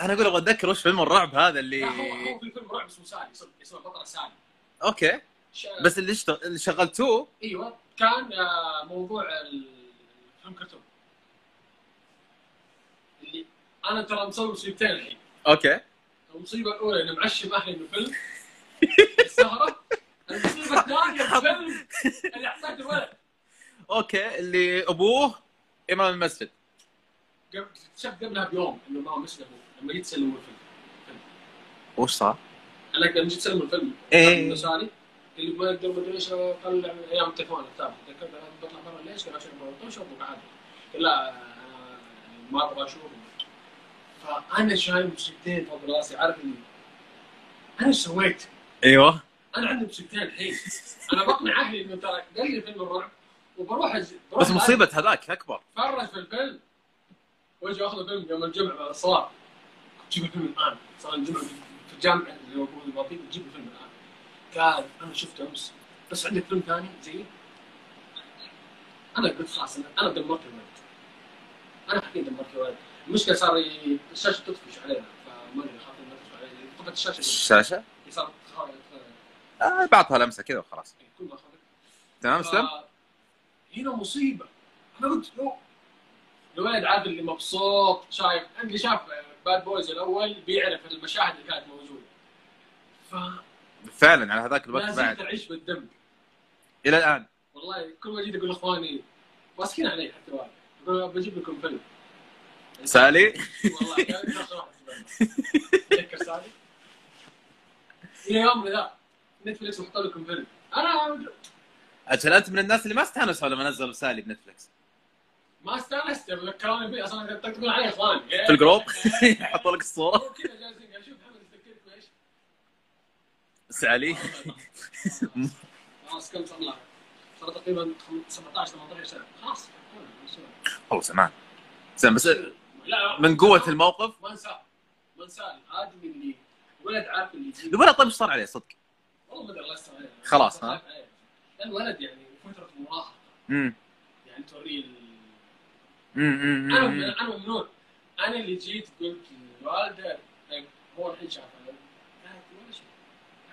أنا أقول أبغى أتذكر وش فيلم الرعب هذا اللي لا هو هو في فيلم رعب اسمه سالي اسمه البطل سالي. أوكي. بس اللي اشتغل اللي شغلتوه؟ أيوه كان آه، موضوع الفيلم كرتون اللي أنا ترى مسوي مصيبتين الحين. أوكي. المصيبة الأولى انه معشم أهلي إنه فيلم. السهرة. المصيبة الثانية الفيلم اللي أعطيته الولد أوكي اللي أبوه إمام المسجد. اكتشفت قبلها بيوم إنه ما مسلم لما جيت تسلم الفيلم. وش صار؟ أنا لما جيت تسلم الفيلم. إنه سالي اللي ما يقدر مدري إيش طلع أيام التليفون الكتاب ذكرت أنا بطلع برا ليش؟ قال عشان أبغى اشوفك عادي قال لا ما أبغى اشوفك فأنا شايل مصيبتين فوق راسي. عارف اللي أنا إيش سويت؟ أيوه. أنا عندي مصيبتين الحين. أنا بقنع أهلي إنه ترى قال لي فيلم الرعب وبروح أج... بس مصيبة هذاك أكبر. أتفرج في الفيلم. واجي اخذ الفيلم يوم الجمعة بعد الصلاة. جيب الفيلم الآن. صار الجمعة في الجامعة اللي هو أبوي الوظيفه جيب الفيلم الآن. قال أنا شفته أمس. بس عندك فيلم ثاني زي؟ أنا قلت خلاص أنا أنا دمرت الولد أنا حقيقة دمرت الولد المشكلة صار الشاشة تطفش علينا. فما أدري خاطر ما تطفش علينا. طفت الشاشة الشاشة؟ صارت آه بعطها لمسة كذا وخلاص. تمام اسلم؟ هنا مصيبة. أنا قلت لو الولد عارف اللي مبسوط شايف؟ اللي شاف باد بويز الأول بيعرف المشاهد اللي كانت موجودة. ف فعلا على هذاك الوقت بعد. أعيش بالدم. إلى الآن. والله كل ما جيت أقول لاخواني ماسكين علي حتى أقول بجيب لكم فيلم. سالي؟ والله واحد. تذكر سالي؟ إلى يومنا ذا نتفلكس يحطوا لكم فيلم. أنا أجل أنت من الناس اللي ما استانسوا لما نزلوا سالي بنتفلكس ما استانست ذكروني فيه أصلا تقول علي اخواني في الجروب؟ يحطوا لك الصورة. كذا جالسين قاعد أشوف محمد يفكرك بايش؟ سالي خلاص كم صار له؟ صار تقريبا 17 18 سنة. خلاص والله زمان. زين بس من قوة الموقف؟ ما انساه ما انساه ادمي اللي ولد عارف اللي يجيب. الولد طيب إيش صار عليه؟ صدق؟ والله ما أدري الله يستر عليه. خلاص، ها؟ الولد يعني فترة مراهقة. امم يعني توريه أنا أنا ممنون أنا اللي جيت قلت للوالده طيب هو الحين شافها قالت ولا شيء.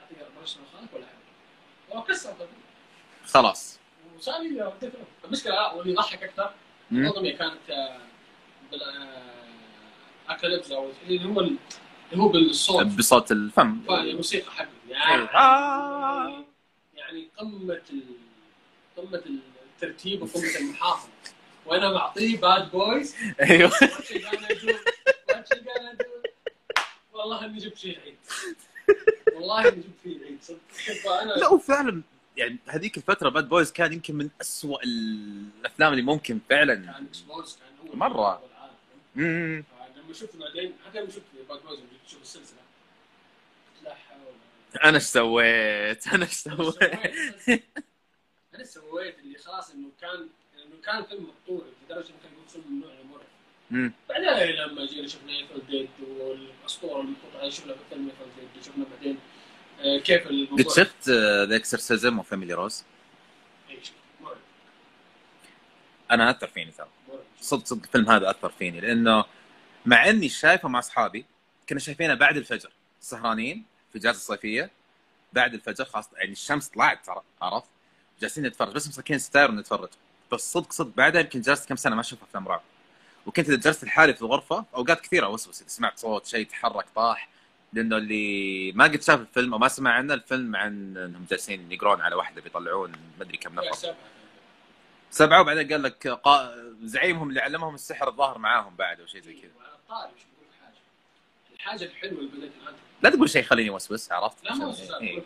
أعطيك برشلونه خالك ولا حاجة. هو كسر طبعاً. خلاص. له المشكلة لا واللي يضحك أكثر. الاغنيه كانت آه، بال آه، أو اللي هو ال- اللي هو بالصوت. بصوت الفم. الموسيقى حقه يعني آه. يعني قمة. قمة الترتيب وقمة المحافظة. وأنا معطيه باد بويز أيوه والله اني جبت فيه عيد والله اني جبت فيه عيد صدق فانا لا وفعلا يعني هذيك الفترة باد بويز كان يمكن من أسوأ الأفلام اللي ممكن فعلا. كان اكسبوز كان هو مرة. الأول بالعالم. مم. فلما شفت بعدين حتى لما شفت باد بويز أشوف السلسلة لا حول أنا إيش سويت؟ أنا إيش سويت؟ أنا سويت؟ اللي خلاص انه كان كان فيلم مقطوع لدرجة إنه كان فيلم ممنوع مم. بعدين لما جينا شفنا ايفل ديد والأسطورة المقطوعه شفنا فيلم ايفل ديد وشفنا بعدين آه، كيف الموضوع قد شفت The Exorcism of Emily Rose؟ شوف، مرعب أنا أثر فيني ترى. مرعب صدق صدق الفيلم هذا أثر فيني لأنه مع إني شايفه مع أصحابي كنا شايفينه بعد الفجر. سهرانين في اجازه الصيفية بعد الفجر خلاص يعني الشمس طلعت ترى عرفت؟ جالسين نتفرج بس مسكين ستاير ونتفرج. بس صدق صدق بعدها يمكن جلست كم سنة ما أشوف أفلام رعب. وكنت إذا جلست لحالي في الغرفة أوقات كثيرة أوسوس إذا سمعت صوت شيء يتحرك طاح. لأنه اللي ما قد شاف الفيلم أو ما سمع عنه الفيلم عن إنهم جالسين يقرون على واحدة بيطلعون ما أدري كم نفر. سبعة. وبعدين قال لك قا... زعيمهم اللي علمهم السحر الظاهر معاهم بعد أو شيء زي كذا. لك حاجة. الحاجة الحلوة اللي بدات لا تقول شيء خليني أوسوس عرفت؟ لا ما عشان- سؤال إيه.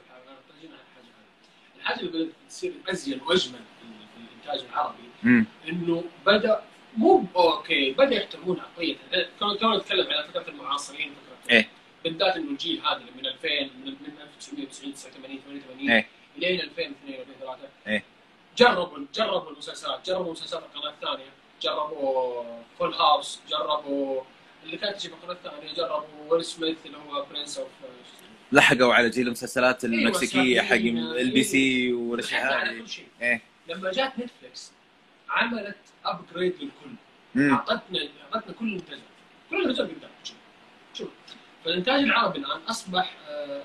الحاجة اللي بدات تصير ازين وأجمل الإنتاج العربي إنه بدا مو أوكي بدأ يحترمون عقليه كنا نتكلم على فكرة المعاصرين فكرة إيه. بالذات إنه الجيل هذا اللي من 2000 من من 1990 89 88 إيه. إلين 2002 2003 إيه. جربوا جربوا المسلسلات جربوا مسلسلات القناة الثانية جربوا Full House جربوا اللي كانت تجي في القناة الثانية جربوا ويل سميث اللي هو Prince of لحقوا على جيل المسلسلات المكسيكية حق. البي سي والأشياء على هذه كل شيء إيه لما جات نتفلكس عملت upgrade للكل. أعطتنا أعطتنا كل الانتاجات كل الانتاجات قدام شوف شوف فالإنتاج العربي الآن أصبح آه،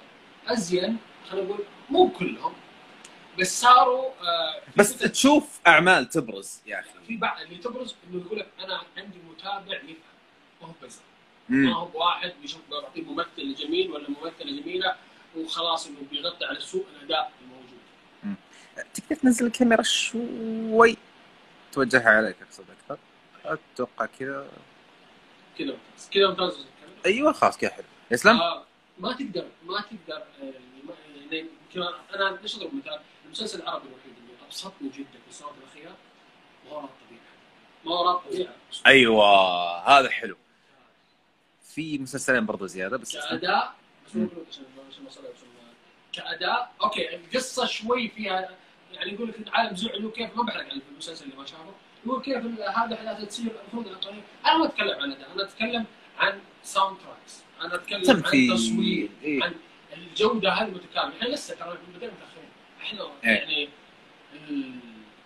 أزين. خلينا نقول مو كلهم بس صاروا آه، بس تشوف أعمال تبرز يا أخي. في بعض اللي تبرز إنه يقول لك أنا عندي متابع يفهم ما هو بس. ما هو واحد بيشوف بيعطيه ممثل جميل ولا ممثلة جميلة وخلاص إنه بيغطي على سوء الاداء تقدر تنزل الكاميرا شوي توجهها عليك اقصد أكثر أتوقع كذا كذا ممتاز كذا. أيوه خلاص كذا حلو يسلم آه، ما تقدر ما تقدر آه، يعني يعني يمكن أنا ليش اضرب مثال؟ المسلسل العربي الوحيد اللي ابسطني جدا في السنوات الاخيره ما وراء الطبيعه ما وراء الطبيعه أيوه هذا حلو في مسلسلين برضو زياده بس كاداء بس كاداء أوكي القصة شوي فيها يعني يقول لك العالم زعلوا كيف؟ ما بحرق عن المسلسل اللي ما شافه. يقول كيف هذه احداث تصير المفروض. أنا ما أتكلم عن اداء أنا أتكلم عن soundtracks أنا أتكلم عن تصوير تمثيل إيه. عن الجودة هذه متكامله إحنا لسه ترى بدينا متاخرين إحنا إيه. يعني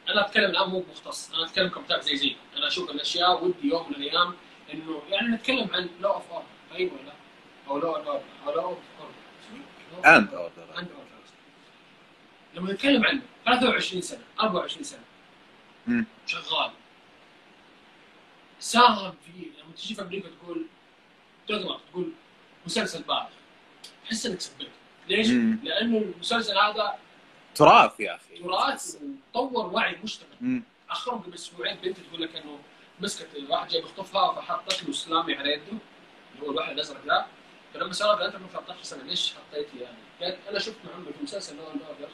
أنا أتكلم الآن مو مختص أنا أتكلم كمتابع زي زي أنا أشوف الأشياء ودي يوم من الأيام إنه يعني نتكلم عن Law of Order أيوه لا. أو Law of Order أو Law of Order and Order and Order لما نتكلم عنه 23 سنة 24 سنة. مم. شغال. ساهم في لما تجي في أمريكا تقول تغلط تقول مسلسل بالغ تحس إنك سبيت. ليش؟ لأنه المسلسل هذا تراث يا أخي. تراث وطور وعي المجتمع. آخرهم قبل أسبوعين بنت تقول لك إنه مسكت الواحد جاي بيخطفها فحطت له سلامي على يده. اللي هو الواحد الأزرق ذا فلما سالت انت من 13 سنة ليش حطيتي يعني؟ قالت أنا شفت عمري في مسلسل اوردر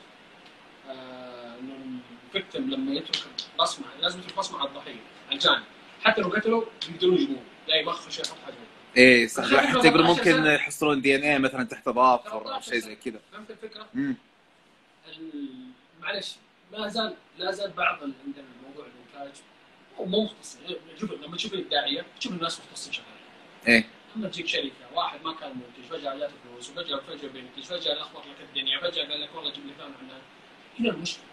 إنه الفكتم لما يترك بصمه لازم يترك بصمه على الضحية على الجاني حتى لو قتلوا يقدرون يجيبوه لا يمخ شيء يحط حاجة إيه صح. حتى يقولون 13 ممكن. يحصلون دي إن إيه مثلا تحت اظافر أو 13 شيء زي كذا. فهمت الفكرة؟ مم. ال- معلش ما زال لا زال بعض عندنا موضوع الانتاج مو مختص شوف لما تشوف الإبداعية تشوف الناس مختصين شغالين. إيه. أما تجيك شركة واحد ما كان منتج فجأة جاته فلوس وفجاه فجأة بينتج فجأة لخبط لك الدنيا فجأة قال لك والله جيب لي عنها. هنا المشكلة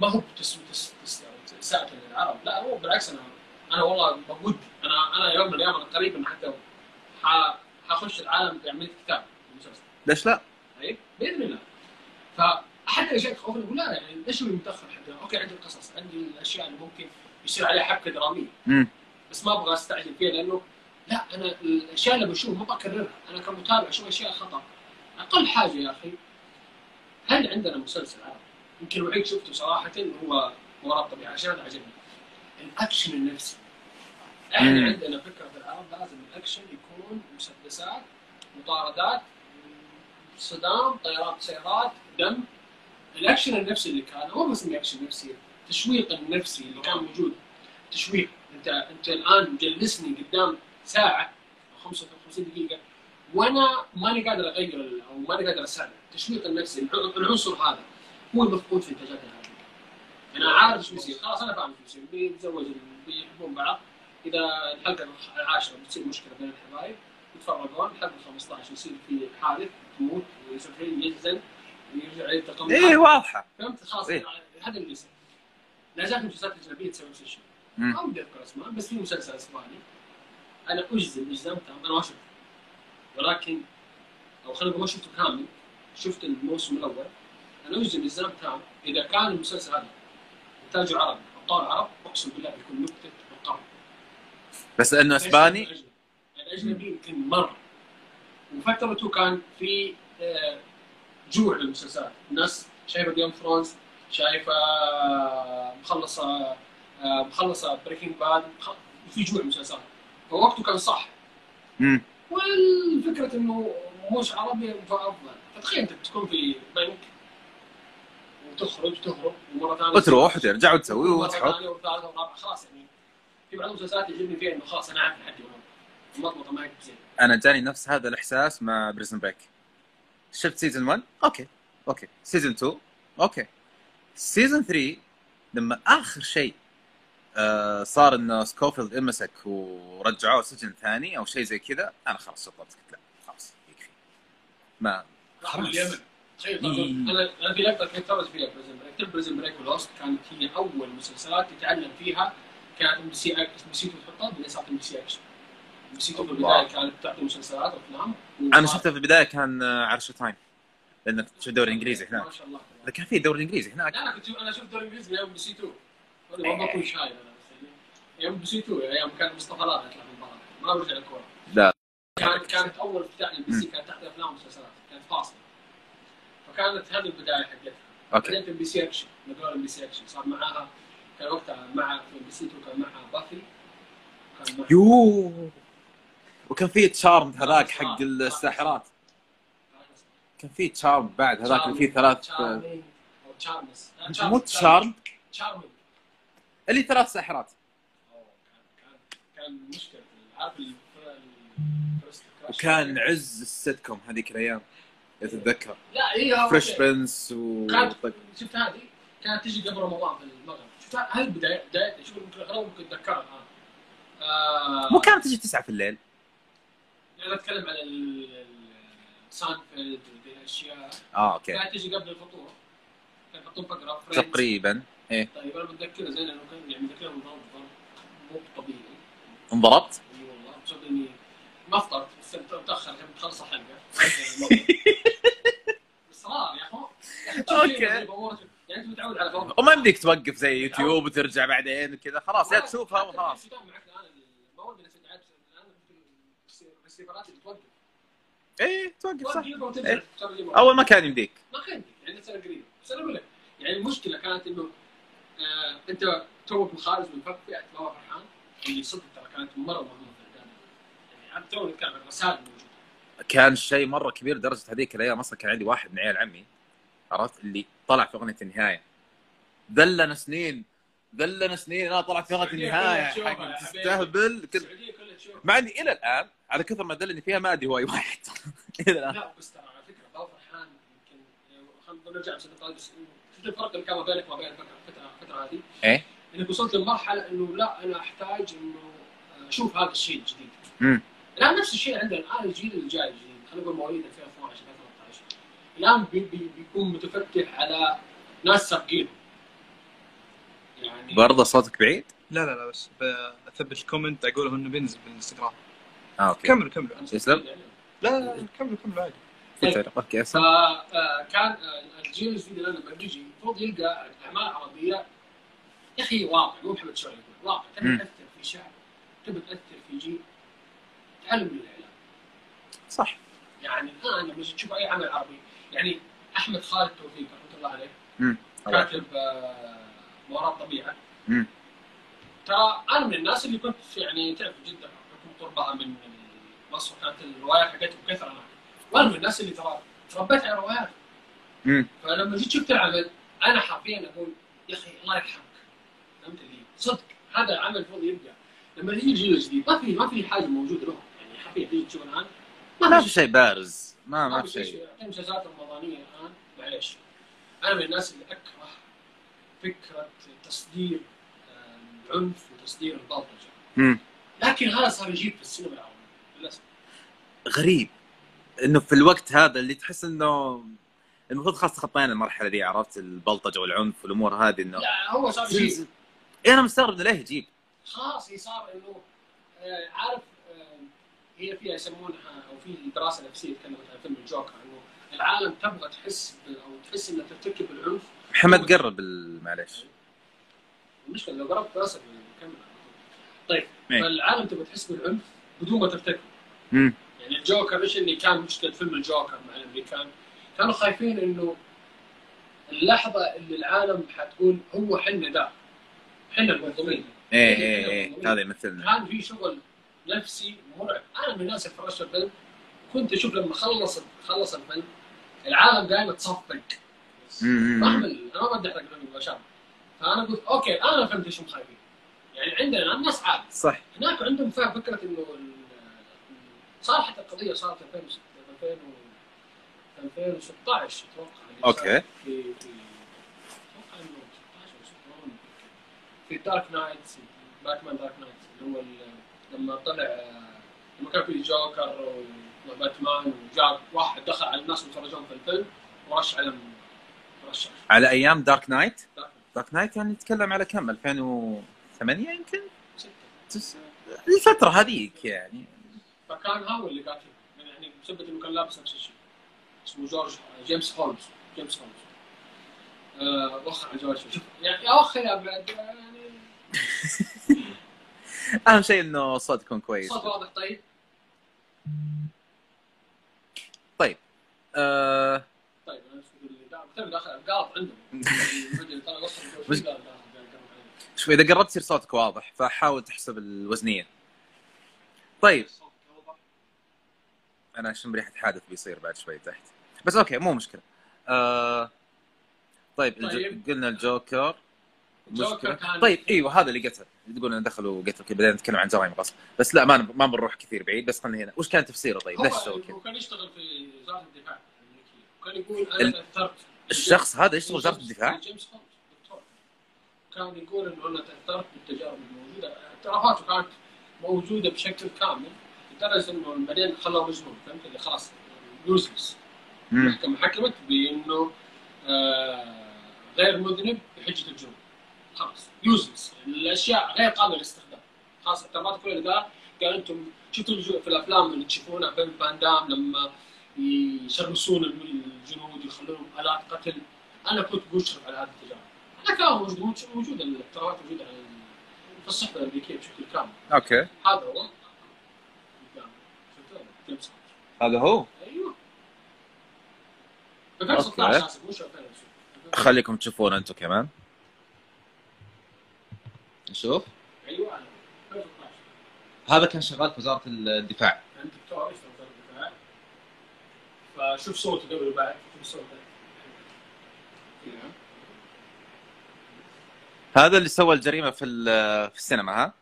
ما هو تس تس تس تساءل للعرب لا هو بالعكس أنا أنا والله بودي أنا أنا يوم من الأيام أنا قريب ان حتى حخش العالم بعمليه كتاب. ليش لا؟ طيب بإذن الله. فاحد الاشياء تخوفني أقول لا يعني ليش متأخر حتى؟ أوكي عندي القصص عندي الأشياء اللي ممكن يصير عليها حبكة درامية. مم. بس ما أبغى أستعجل فيها لأنه لا أنا الأشياء اللي بشوف ما بكررها. أنا كمتابع أشوف أشياء خطأ. أقل حاجة يا أخي هل عندنا مسلسل عربي؟ يمكن الوحيد شفته صراحة هو وراء الطبيعة عشان هذا عجبني. الأكشن النفسي. إحنا. عندنا فكرة في العرب لازم الأكشن يكون مسدسات مطاردات صدام طيارات سيارات دم. الأكشن النفسي اللي كان هو بس أكشن نفسي التشويق النفسي اللي كان موجود. تشويق. انت أنت الآن جلسني قدام ساعة أو 55 دقيقة وأنا ماني قادر اغير أو ماني قادر اساعد. التشويق النفسي الع- العنصر هذا هو المفقود في انتاجات الهاتف أنا عارف إيش بيصير. خلاص أنا فاهم إيش بيصير. بيتزوج بيحبون بعض. إذا الحلقة العاشرة بتصير مشكلة بين الحبايب يتفرقون. الحلقة ال 15 يصير في حادث تموت ويسافرين ينزل ويرجع يلتقون إيه واضحة. فهمت؟ خلاص إيه. هذا اللي يصير. لا زالت المسلسلات الأجنبية تسوي نفس الشيء. ما بدي أذكر أسماء بس في مسلسل إسباني. أنا أجزم اجزام تام أنا ما شفته. ولكن أو خلينا نقول ما شفته كامل شفت الموسم الأول. أنا أجزم اجزام تام إذا كان المسلسل هذا انتاجه عربي أبطال عرب أقسم بالله بيكون نكته القرن بس إنه إسباني؟ الاجنبي يمكن مره وفترته كان في آه، جوع للمسلسلات. الناس شايفة Game of Thrones شايفة آه، مخلصة آه، مخلصة Breaking Bad في جوع مسلسلات فوقته كان صح. مم. والفكرة إنه مش عربي فافضل فتخيل أنت تكون في بنك وتخرج وتهرب ومرة ثانية وتروح وترجع وتسوي وتحط. ثانية وثالثة ورابعة خلاص يعني. في بعض المسلسلات يعجبني فيها إنه خلاص أنا عارف لحد يوم المضمضة ما هي زين. أنا جاني نفس هذا الإحساس مع Prison Break. شفت season 1 okay. okay. season 2 okay. season 3 لما آخر شيء صار انه سكوفيلد انمسك ورجعوه سجن ثاني أو شيء زي كذا أنا خلاص شطبت. قلت لا خلاص يكفي. ما خلاص. تخيل إيه. أنا أنا في لقطة كنت اتفرج فيها Prison Break Prison Break وال Lost كانت هي أول مسلسلات تتعلم فيها كانت ام بي سي ام بي سي 2 تحطها بعدين صارت ام بي سي اكشن ام بي سي 2 في. البداية كانت تعطي مسلسلات وأفلام. أنا شفته في البداية كان آه، ع Showtime. لانك تشوف الدوري الانجليزي هناك. ما شاء الله. كان في دوري إنجليزي هناك. لا أنا كنت أنا شفت دوري إنجليزي من أيام بي سي 2 هذا ما بكون شايف. أيام بي سي 2 أيام كان مصطفى لا يطلع من المباراة. ما برجع الكورة. لا. كانت كانت أول افتتاح للبي سي كانت تحت أفلام ومسلسلات. كانت فاصلة. فكانت هذه البداية حقتها. okay. بعدين في MBC Action. نقول MBC Action. صار معاها كان وقتها مع في MBC 2 كان معها Buffy. كان معها يوه. وكان في Charmed هذاك حق الساحرات. كان في Charmed بعد. هذاك اللي فيه ثلاث مو Charmed اللي ثلاث ساحرات. عارف. وكان عز السيت كوم هذيك الأيام اذا تتذكر لا هي Fresh Prince و شفت هذه كانت تجي قبل رمضان في المغرب شفت هذه البدايه بدايه شوف ممكن اغلب ممكن اتذكرها الان آه مو كانت تجي تسعة في الليل أنا اتكلم سانفيلد وذي الاشياء آه okay كانت تجي قبل الفطور كان يحطون فقره. تقريبا إيه طيب أنا متذكر زين انه كان يعني متذكر انه ضرب ضرب مو طبيعي انضربت؟ اي والله بسبب اني ما فطرت بس متأخر عشان تخلص الحلقة. إصرار يا اخو يعني أمور- يعني أنت متعود على فوق. وما يمديك توقف زي يوتيوب وترجع بعدين كذا خلاص يا تشوفها وخلاص. إيه توقف صح. إيه. أول ما كان يمديك. ما كان يعني سنه قريبه بس أنا أقول لك يعني المشكلة كانت إنه آه أنت توك من خارج من فك فئه بابا فرحان اللي صدق ترى كانت مرة مهمة في. يعني عم تو نتكلم الرسائل الموجوده كان شيء مرة كبير لدرجه هذيك الأيام أصلا كان عندي واحد من عيال عمي عرفت؟ اللي طلع في أغنية النهاية. دلنا سنين دلنا سنين أنا طلعت في أغنية النهاية. تستهبل مع إني إلى الآن على كثر ما دلني فيها ما أدري هو اي واحد. إلى الآن. لا بس ترى على فكرة بابا فرحان يمكن خلينا نرجع بس شفت الفرق اللي كان ما بينك وما بين الفترة هذه؟ إيه؟ إنك وصلت لمرحلة إنه لا أنا أحتاج إنه أشوف هذا الشيء الجديد. امم الآن نفس الشيء عندنا. الان الجيل الجاي الجديد خلينا نقول مواليد 2012 2013 الآن بي بي بيكون متفتح على ناس سابقين يعني برضه صوتك بعيد؟ لا لا لا بس بثبت ال comment أقوله إنه بينزل بالإنستغرام. آه okay. كملوا كملوا يسلم. لا لا لا كملوا كملوا عادي. تويتر okay أسلم. فكان آه، الجيل الجديد الآن لما بيجي المفروض يلقى أعمال عربية. يا أخي واقع مو محمد شوقي يقول واقع. تاثر في شعب. تبي تاثر في جيل تعلم من الإعلام. صح. يعني الآن لما تشوف أي عمل عربي يعني أحمد خالد توفيق رحمة الله عليه. كاتب آه، وراء الطبيعه مم. ترى أنا من الناس اللي كنت يعني تعرف جدا بحكم قربها من مصر كانت الروايات حقتهم كثرة هناك. وأنا من الناس اللي ترى تربيت على روايات. فلما جيت شفت العمل أنا حرفيا أقول يا أخي الله يرحمك. فهمت لي صدق هذا العمل المفروض يبقى. لما يجي الجيل الجديد ما في ما في حاجة موجودة لهم. يعني حرفيا تيجي تشوف الآن. ما في شيء بارز. ما ما في شيء. المسلسلات الرمضانيه الآن معليش. أنا من الناس اللي أكره فكرة تصدير العنف وتصدير البلطجة. لكن هذا صار يجيب في السينما العربية للأسف. غريب. إنه في الوقت هذا اللي تحس انه المفروض خلاص تخطينا المرحلة دي عرفت؟ البلطجة والعنف والأمور هذه إنه لا هو صار يجيب. إيه أنا مستغرب إنه ليه يجيب. خلاص هي صار إنه آه، عارف آه، هي فيها يسمونها أو في دراسة نفسية تكلمت عن فيلم الجوكر إنه العالم تبغى تحس أو تحس إنها ترتكب العنف. محمد قرب معليش. المشكلة لو قربت راسك نكمل طيب إيه. فالعالم تبغى تحس بالعنف بدون ما ترتكب. يعني الجوكر إيش اللي كان مشكلة فيلم الجوكر مع الأمريكان؟ كانوا خايفين إنه اللحظة اللي العالم حتقول هو حنا ذا حنا المنظمين إيه إيه إيه هذا يمثلنا كان في شغل نفسي مرعب. أنا من الناس اللي فرشت الفيلم كنت أشوف لما خلص خلص الفيلم العالم قايمه تصفق. فاهم ال- أنا ما بدي احرق الفيلم مباشره فأنا قلت okay أنا فهمت إيش خايفين. يعني عندنا الناس عادي. صح. هناك عندهم فهم فكرة إنه ال- صار حتى القضية صارت 2006 2000 و 2016 أتوقع. صار في في أتوقع انه 16 أو 16 في Dark Knight Batman Dark Knight اللي هو لما طلع آه، لما كان في Joker و Batman وجاء واحد دخل على الناس ويتفرجون في الفيلم ورش علم رشح على أيام Dark Knight Dark Dark Knight يعني نتكلم على كم؟ 2008 يمكن؟ Knight تس... الفترة هذيك يعني. فكان هو اللي قاتل يعني بسبب إنه كان لابس نفس الشيء. اسمه جورج جيمس هولمز. جيمس هولمز. آه وخر على جورج يعني يا أخي يا بعد يعني اهم شيء انه الصوت يكون كويس. صوت واضح طيب؟ طيب آه... طيب أنا عندهم. شوف إذا قربت يصير صوتك واضح فحاول تحسب الوزنية. طيب. أنا اشم ريحه حادث بيصير بعد شوي تحت. بس okay مو مشكلة. آه... طيب, الج... طيب. قلنا الجوكر. كان- طيب إيوه هذا اللي قتل تقول إنه دخلوا قتل كذا بعدين نتكلم عن جرائم غصب بس لا ما ما بنروح كثير بعيد بس خلينا هنا. وش كان تفسيره طيب؟ ليش سوى كذا؟ هو كان يشتغل في وزارة الدفاع. الامريكيه وكان يقول ال- أنا تاثرت الشخص هذا يشتغل وزارة الدفاع؟ جيمس دكتور. كان يقول إنه أنا تاثرت بالتجارب الموجودة. اعترافاته كانت موجودة بشكل كامل لدرجة إنه بعدين خلوه مجنون فهمت؟ اللي خلاص يوزلس. المحكمة حكمت بإنه آه غير مذنب بحجة الجنون خلاص. يوزلس الأشياء غير قابلة للاستخدام. خلاص اعترافات كل اللي قال قال أنتم شفتوا في الأفلام اللي تشوفونها فيلم فان دام لما يشرسون الجنود يخلونهم آلات قتل. أنا كنت مشرف على هذه التجارب أنا كان موجود موجود الاعترافات موجودة على في الصحف الأمريكية بشكل كامل. okay. هذا هو. هذا هو. أيوه. 2016 okay. اسف مش 2020 خليكم تشوفون أنتم كمان. نشوف أيوه أنا. 2016 هذا كان شغال في وزارة الدفاع كان دكتور في الدفاع فشوف صوته قبل وبعد شوف صوته. هذا اللي سوى الجريمة في ال- في السينما ها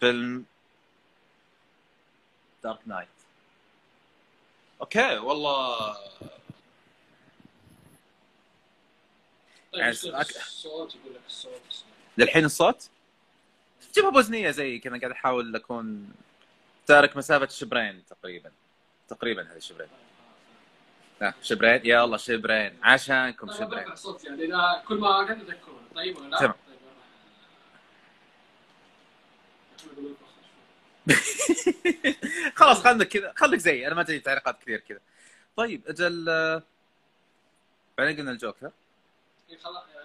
فيلم Dark Knight okay والله طيب يعني الصوت يقول لك الصوت. للحين الصوت؟ جيبها بوزنيه زي كذا قاعد أحاول أكون تارك مسافة شبرين تقريبا. تقريبا هذه شبرين. لا شبرين؟ يا الله شبرين. عشانكم شبرين. صوت يعني إذا كل ما قد تذكرون طيب ولا لا؟ تمام. طيب. خلاص خليك كذا. خليك زي أنا ما تجي تعليقات كثير كذا. طيب أجل بعدين قلنا الجوكر.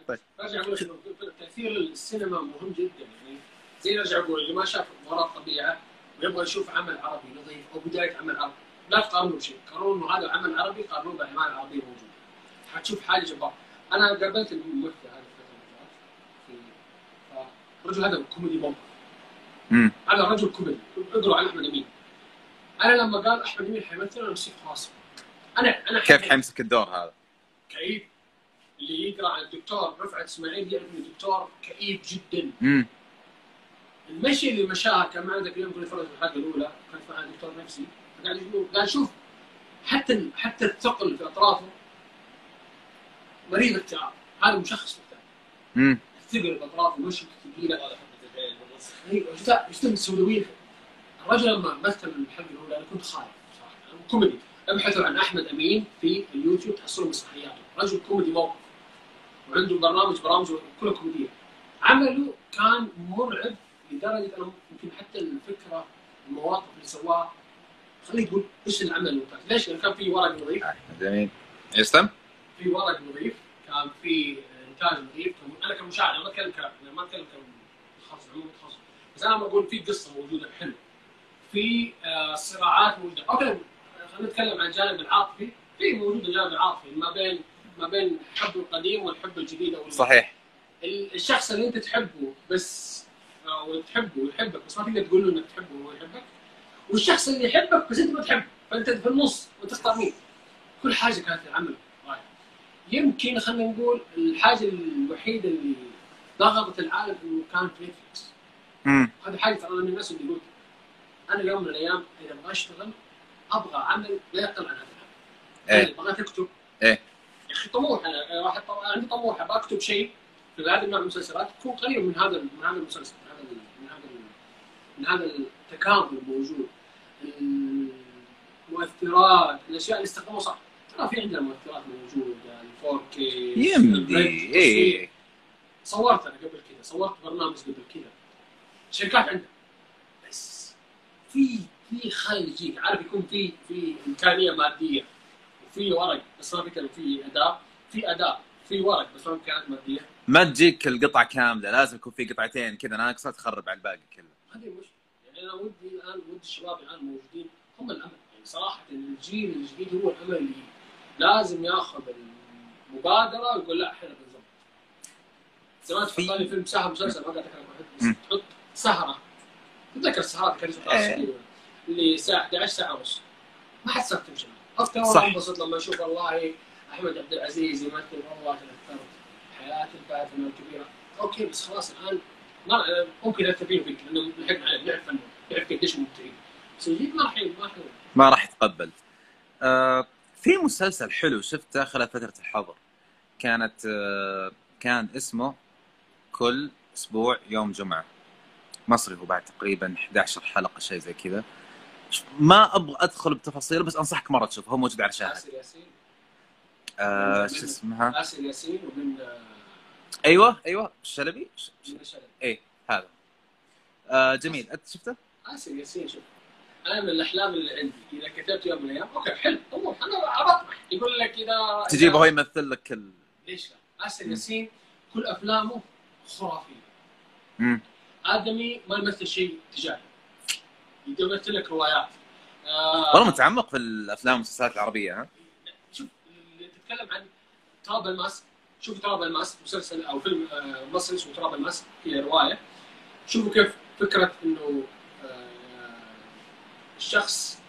طيب. برجع أقول لك تأثير السينما مهم جدا يعني زي ارجع أقول اللي ما شاف وراء الطبيعه ويبغى يشوف عمل عربي نظيف أو بداية عمل عربي لا تقارنوا بشيء قارنوا هذا عمل عربي قارنوه بأعمال عربية موجودة. حتشوف حاجة جبارة. أنا قابلت الممثل هذه الفترة اللي فاتت في الرجل هذا كوميدي امم هذا رجل كوميدي. اقروا عن أحمد أمين. أنا لما قال أحمد أمين حيمثل أنا مسكت راسي. أنا أنا كيف حيمسك الدور هذا؟ كئيب. اللي يقرأ عن الدكتور رفعت إسماعيل يعرف انه دكتور كئيب جدا. امم المشي اللي مشاها كان معنا ذاك اليوم كنا نتفرج في الحلقة الأولى كان معنا دكتور نفسي. قاعد يقول قاعد شوف حتى حتى الثقل في أطرافه مريض اكتئاب هذا مشخص الاكتئاب امم الثقل في أطرافه مشي ثقيله أيوه شفتها شفتها السوداويه الرجل لما مثل الحلقة الأولى أنا كنت خايف صراحة. كوميدي. ابحثوا عن أحمد أمين في اليوتيوب تحصلوا مسرحياته. رجل كوميدي موقف. وعنده برنامج برامج كلها كوميديه عمله كان مرعب لدرجة أنا يمكن حتى الفكرة المواقف اللي سواها خليك تقول إيش العمل الممتاز ليش؟ لأن كان في ورق نظيف. جميل. يسلم. في ورق نظيف. كان في إنتاج نظيف. أنا كمشاهد أنا ما أتكلم أنا ما أتكلم كمتخصص عموما متخصص. بس أنا بقول في قصة موجودة حلوة في آه، صراعات موجودة. أوكي خلينا نتكلم عن الجانب العاطفي. في موجود الجانب العاطفي ما بين ما بين الحب القديم والحب الجديد أو صحيح. ال- الشخص اللي أنت تحبه بس أو تحبه ويحبك بس ما تقدر تقول له إنك تحبه وهو يحبك. والشخص اللي يحبك بس أنت ما تحبه فأنت في النص وتختار مين؟ كل حاجة كانت العمل. رائعه يمكن خلينا نقول الحاجة الوحيدة اللي ضغطت العالم إنه كان في نتفلكس هذه حاجة ترى من الناس اللي قلت أنا يوم من الأيام إذا أبغى أشتغل أبغى عمل لا يقل عن هذا العمل. إيه. بغيت أكتب. إيه. يا أخي طموح أنا واحد طم... عندي طموح أبغى أكتب شيء في هذا النوع من المسلسلات. تكون قريب من هذا من هذا المسلسل من هذا من هذا من هذا التكامل الموجود. المؤثرات الأشياء اللي استخدموها صح. ترى في عندنا مؤثرات موجودة ال 4 كي يمدي. إيه. صورت أنا قبل كذا صورت برنامج قبل كذا شركات عندها بس في في خيال يجيك. عارف يكون في في إمكانية مادية. وفي ورق بس ما في كلام في اداء في اداء في ورق بس ما في امكانيات مادية. ما تجيك القطعة كاملة لازم يكون في قطعتين كذا ناقصه تخرب على الباقي كله. هذه المشكلة يعني أنا ودي الآن ودي الشباب الآن موجودين هم الأمل. يعني صراحة الجيل الجديد هو الأمل اللي لازم ياخذ المبادرة ويقول لا إحنا بنظبط. زمان في- تحط لي فيلم سهر مسلسل ما قاعد. بس تحط سهرة. تتذكر السهرات كانت إيه. اللي الساعة 11 ساعه ونص ما حد صار تمشي. صح. والله انبسط لما أشوف والله أحمد عبد العزيز يمثل والله تذكرت حياه الفاتنه الكبيره أوكي بس خلاص الآن ما ممكن نتفق فيك لأنه لحقنا عليه نعرف فنه نعرف قديش مبدعين. بس الجديد ما راح ما راح ما راح يتقبل. آه في مسلسل حلو شفته خلال فترة الحظر. كانت آه كان اسمه كل أسبوع يوم جمعة. مصري هو بعد تقريبا 11 حلقة شيء زي كذا. ما أبغى أدخل بتفاصيل بس أنصحك مرة تشوفه هو موجود على شاهد. آسر ياسين. آه شو اسمها؟ آسر ياسين ومن أيوه أيوه الشلبي ش- ش- من الشلل إيه هذا. آه جميل. أنت شفته؟ آسر ياسين شوف. أنا من الأحلام اللي عندي إذا كتبت يوم من الأيام أوكي حلو. طموح أنا بطمح يقول لك إذا تجيبه هو يمثل لك ال... ليش لا؟ آسر ياسين كل أفلامه خرافية. مم. آدمي ما يمثل شيء تجاري يمثل لك روايات. آه والله متعمق في الأفلام والمسلسلات العربية ها؟ شوف تتكلم عن تراب الماس شوف تراب الماس مسلسل أو فيلم آه، مصري اسمه تراب الماس هي رواية. شوفوا كيف فكرة إنه آه، الشخص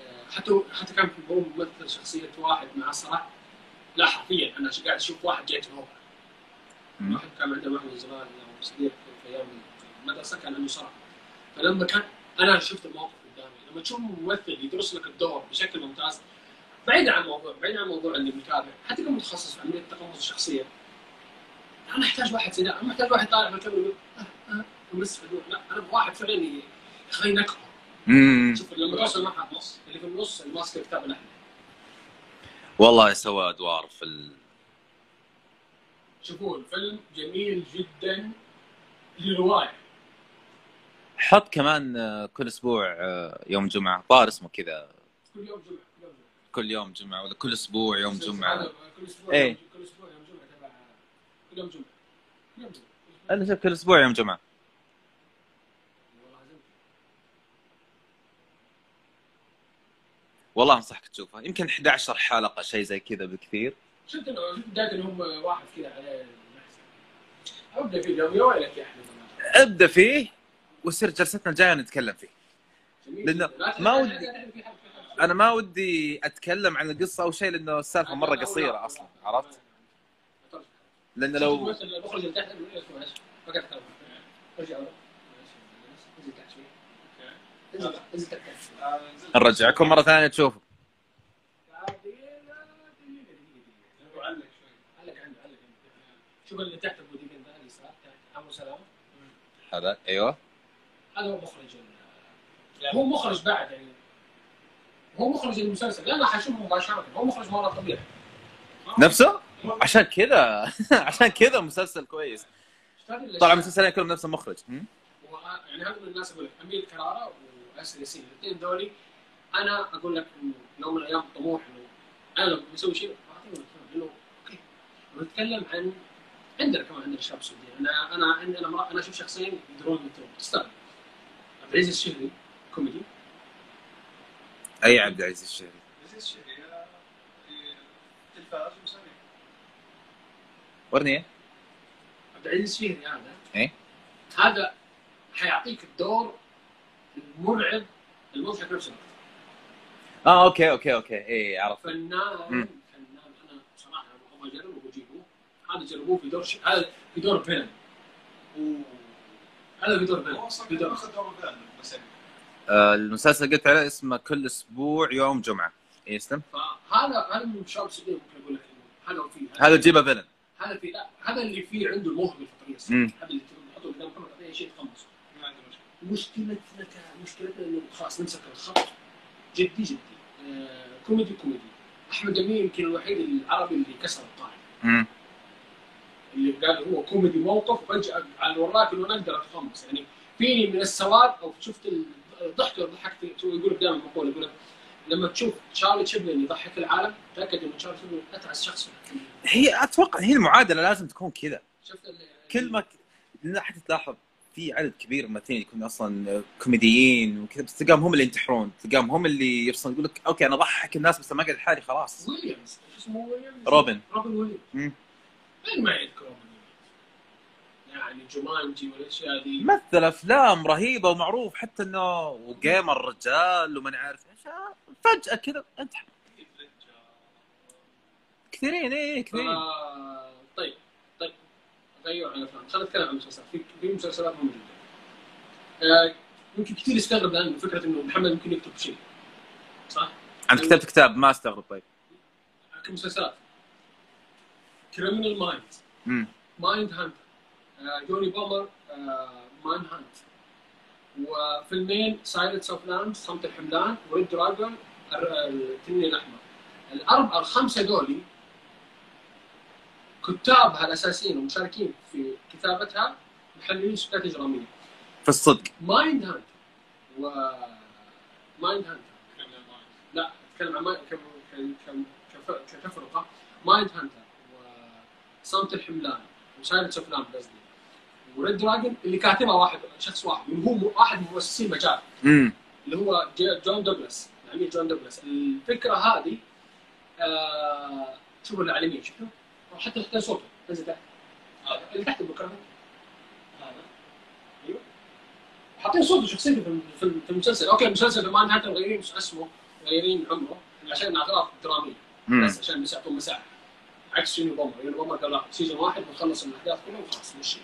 آه، حتى حتى كان في هو ممثل شخصية واحد مع صراحة. لا حرفيا أنا قاعد أشوف واحد جاي هو مم. واحد كان عنده من زمان أو صديق في أيام المدرسة كان عنده صراحة. فلما كان أنا شفت الموقف قدامي. لما تشوف ممثل يدرس لك الدور بشكل ممتاز بعيدا عن الموضوع بعيدا عن الموضوع اللي متابع حتى لو متخصص في عمليه التقمص الشخصية. أنا أحتاج واحد زي ده أنا محتاج واحد طالع من الكاميرا يقول أه أه بس هدوء لا أنا واحد فعلا يخليني اكبر. شوف لما توصل معها نص اللي في النص اللي ماسك الكتاب الأحمر. والله سوى أدوار في ال... شوفوا الفيلم جميل جدا للرواية. حط كمان آه، كل أسبوع آه، يوم جمعة. ظاهر اسمه كذا. كل يوم جمعة كل يوم جمعة. ولا كل أسبوع يوم جمعة. كل أسبوع إيه. كل أسبوع يوم جمعة تبع كل يوم جمعة. كل يوم جمعة. أنا شوف كل أسبوع يوم جمعة. والله أنصحك تشوفه يمكن 11 حلقة شيء زي كذا بكثير. شفت انه شفت بداية انهم واحد كذا عليه أبدأ في اليوم يا ويلك يا أحمد. أبدأ فيه؟ ويصير جلستنا الجاية نتكلم فيه. جميل. لأنه لا تحتاج- ما ودي-. أنا ما ودي أتكلم عن القصة أو شيء لأنه السالفة مرة قصيرة أصلا عرفت؟ لأن لو. نرجعكم مرة ثانية تشوفوا. شوف اللي تحت أبو اليسار تحت عمرو سلامه هذا أيوه. هذا هو مخرج هو مخرج بعد يعني هو مخرج المسلسل. لا لا حشوفه مباشرة. هو مخرج مرة طبيعي. نفسه؟ عشان كذا عشان كذا مسلسل كويس. طبعا المسلسلين كلهم نفس المخرج؟ هو يعني هذا من الناس أقول لك أمير كرارة وأسر ياسين. الاثنين دولي أنا أقول لك إنه يوم من الأيام طموح إنه أنا لو بسوي شيء بعطيهم لأنه okay ونتكلم عن عندنا كمان عندنا شباب سعوديين أنا أنا عندي أنا أنا أشوف شخصين يدرون مثلهم تستغرب. عبد العزيز الشهري كوميدي؟ أي عبد العزيز الشهري. عزيز الشهري آه، في تلفاز ومسامير ورني. عبد العزيز الشهري هذا. إيه؟ هذا حيعطيك الدور المرعب المضحك نفس الوقت آه okay okay okay. اي عرفت. فنان. فنان أنا صراحة أبغى أجربه واجيبه هذا جربوه في دور شيء هذا في دور فيلم. هذا في دور هو فيلم أصلا في كان دور ماخذ دور فعلا بس آه المسلسل قلت عليه اسمه كل أسبوع يوم جمعة. اي يسلم؟ فهذا هذا من الشباب السعوديين ممكن أقول لك هذا وفيه هذا تجيبه villain. هذا في لا هذا اللي فيه عنده الموهبه الفطريه مم. هذا اللي تحطه قدام محمد أي شيء تخلص ما عنده مشكلة. مشكلتنا مشكلتنا إنه خلاص نمسك الخط. جدي جدي. آه كوميدي كوميدي. أحمد أمين يمكن الوحيد العربي اللي كسر القاعده. اللي قال هو كوميدي موقف وفجاه على وراك إنه نقدر أتقمص. يعني فيني من السواد أو شفت الضحك اللي ضحكت يقول لك دائما مقوله يقول لك لما تشوف تشارلي تشابلن يضحك العالم تأكد إنه تشارلي تشابلن أتعس شخص. هي أتوقع هي المعادلة لازم تكون كذا. شفت كل ما حتى تلاحظ في عدد كبير من الممثلين يكون أصلا كوميديين وكذا بس تلقاهم هم اللي ينتحرون تلقاهم هم اللي يرسلون يقول لك okay أنا أضحك الناس بس ما قاعد لحالي خلاص. ويليامز شو اسمه ويليامز روبن. روبن ويليامز. مين ما يذكر روبن ويليامز يعني جومانجي والاشياء ذي مثل أفلام رهيبة ومعروف حتى إنه وجيمر رجال وما عارف إيش. فجأة كذا أنت كثيرين إيه كثيرين. آه، طيب طيب غير عن الافلام خلينا نتكلم عن المسلسلات في في مسلسلات مهمه جدا آه، يمكن كثير يستغرب الآن فكرة إنه محمد ممكن يكتب شيء. صح؟ انت كتبت كتاب ما استغرب طيب. كمسلسلات كريمنال مايند امم مايند هانت جوني بومر مايند هانت وفيلمين سايلنس اوف لاند صمت الحملان وريد دراجون التنين الاحمر الاربعه الخمسه دولي كتابها الاساسيين ومشاركين في كتابتها محللين سكات اجراميه في الصدق مايند هانت و Mindhunter لا اتكلم عن Mind كم كم كم كف- كتفرقه Mindhunter وصمت الحملان. و Silence of Lambs قصدي و Red Dragon اللي كاتبها واحد شخص واحد اللي هو واحد من مؤسسين مجال. امم اللي هو جون دوغلاس العميد جون دوغلاس. الفكرة هذه آه شوفوا اليمين شفتوا؟ حتى حتى صوته نزل تحت. هذا اللي تحت الميكروفون هذا. أيوه. حاطين صوته شخصيته في المسلسل. okay المسلسل في Mindhunter مغيرين اسمه مغيرين عمره عشان أغراض درامية. بس عشان بس يعطون مساحة. عكس Unabomber. Unabomber قال لا season واحد بنخلص الاحداث كلها وخلاص مشي.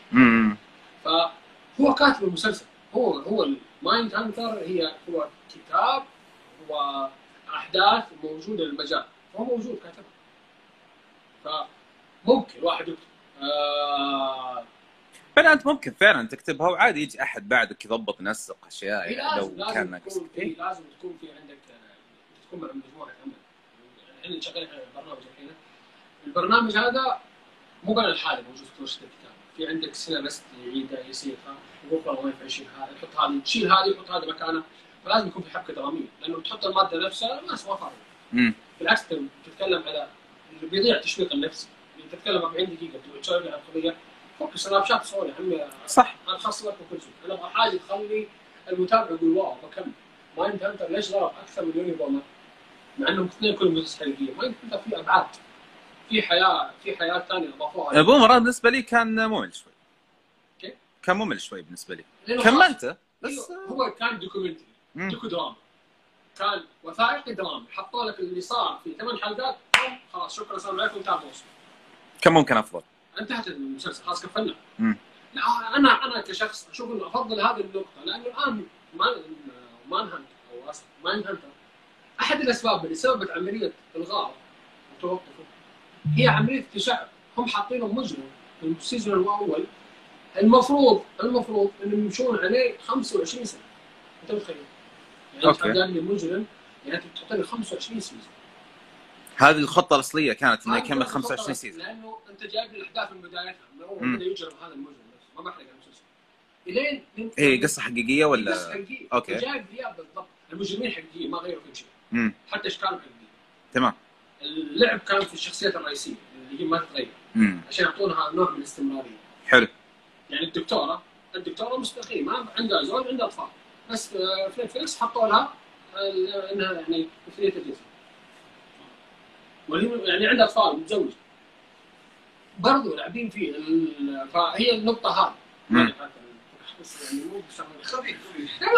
فهو كاتب المسلسل. هو هو ال Mindhunter هي هو كتاب واحداث موجودة للمجال. فهو موجود كاتبها. فممكن الواحد يكتب. آه. فعلا أنت ممكن فعلا تكتبها وعادي يجي أحد بعدك يضبط ينسق أشياء هي يعني لازم لو كان لازم تكون في إيه. لازم تكون في عندك تكون مع مجموعة عمل يعني إحنا شغالين على برنامج البرنامج هذا مو أنا لحالي موجود في ورشه الكتاب. في عندك سيناريست يعيدها يصيغها يقول والله ما ينفع يشيل هذا يحط هذه تشيل هذه يحط هذا مكانه فلازم يكون في حبكة درامية لأنه تحط المادة نفسها الناس ما فاهمة. بالعكس انت تتكلم على اللي بيضيع التشويق النفسي اللي تتكلم 40 دقيقة تسولف عن القضية. فك سناب شات صور يا عمي صح. أنا خاص لك وكل شيء. أنا أبغى حاجة تخلي المتابع يقول wow بكمل. Mindhunter ليش ضرب أكثر من Unabomber مع إنهم اثنين كلهم قصص حقيقيه Mindhunter في أبعاد. في حياة في حياة ثانية أضافوها. Bomber بالنسبة لي كان ممل شوي؟ كان ممل شوي بالنسبة لي. كملته بس بس هو كان documentary. docudrama. كان وثائقي درامي. حطوا لك اللي صار في ثمان حلقات خلاص شكرا السلام عليكم الموسم. كان ممكن أفضل. انتهت المسلسل خلاص قفلنا. لا أنا أنا كشخص أشوف إنه أفضل هذه النقطة لأنه الآن Mind Mindhunter أو Mindhunter أحد الأسباب اللي سببت عملية إلغاء وتوقفه هي عملية تشعب هم حاطينه مجرم في ال season الأول. المفروض المفروض إنهم يمشون عليه 25 سنة. أنت متخيل؟ يعني انت okay. قال لي مجرم يعني أنت بتحط لي 25 season هذه الخطة الأصلية كانت إنه يكمل خطة 25 بس، season لأنه أنت جايب لي الأحداث من بدايتها من أول. بدا يجرم هذا المجرم بس. ما بحرق المسلسل إلين انت إيه قصة حقيقية قصة ولا حقيقية. okay. أنت جايب لي بالضبط. المجرمين حقيقيين ما غيروا كل شيء. حتى اشكالهم حقيقيين. تمام. اللعب كان في الشخصيات الرئيسية اللي هي ما تتغير عشان يعطونها نوع من الاستمرارية. حلو. يعني الدكتورة الدكتورة مستقيم ما عندها زوج عندها أطفال. بس آه، في نتفلكس حطوا لها آه، إنها يعني مثليه الجنس. وهي يعني عندها أطفال متزوجة. برضو لاعبين فيه فهي النقطة هذه. بس يعني مو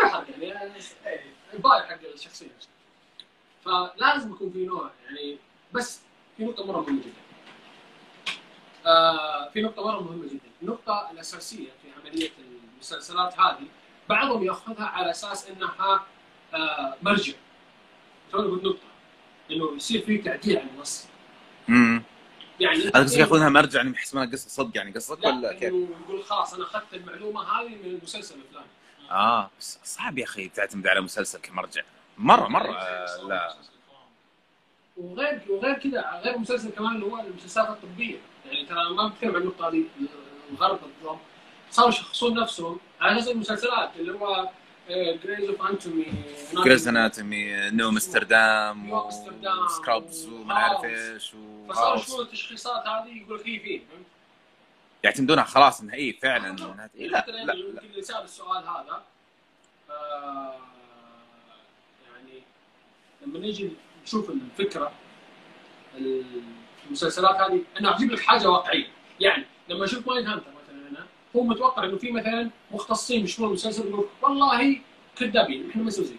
حرق يعني البايع حق الشخصية. فلازم يكون في نوع يعني بس في نقطة مرة مهمة جدا آه في نقطة مرة مهمة جدا، النقطة الأساسية في عملية المسلسلات هذه بعضهم يأخذها على أساس أنها آه مرجع. توني قلت نقطة إنه يصير في تعديل على النص. امم يعني أنا قصدي ياخذونها مرجع يعني يحسبونها قصة صدق يعني قصدك ولا لا كيف؟ يقول خلاص أنا أخذت المعلومة هذه من المسلسل الفلاني. آه بس صعب يا أخي تعتمد على مسلسل كمرجع مرة مرة آه لا وغير وغير كذا غير المسلسل كمان اللي هو المسلسلات الطبية، يعني ترى ما بتكلم عن النقطة هذه الغرب النظام صاروا يشخصون نفسهم على أساس المسلسلات اللي هو Grey's of Anatomy Grey's Anatomy New Amsterdam New Amsterdam، و Scrubs وما عارف. إيش فصاروا. يشوفون التشخيصات هذه يقول فيه فهمت؟ يعتمدونها خلاص إنها اي فعلا إنها- إيه لا لا, لا. يمكن اللي سال السؤال هذا آه، يعني لما نيجي نشوف الفكرة المسلسلات هذه أنا أجيب لك حاجة واقعية يعني لما أشوف Mindhunter مثلا أنا هو متوقع إنه في مثلا مختصين يشوفون المسلسل يقول والله كذابين إحنا ما نسوي زي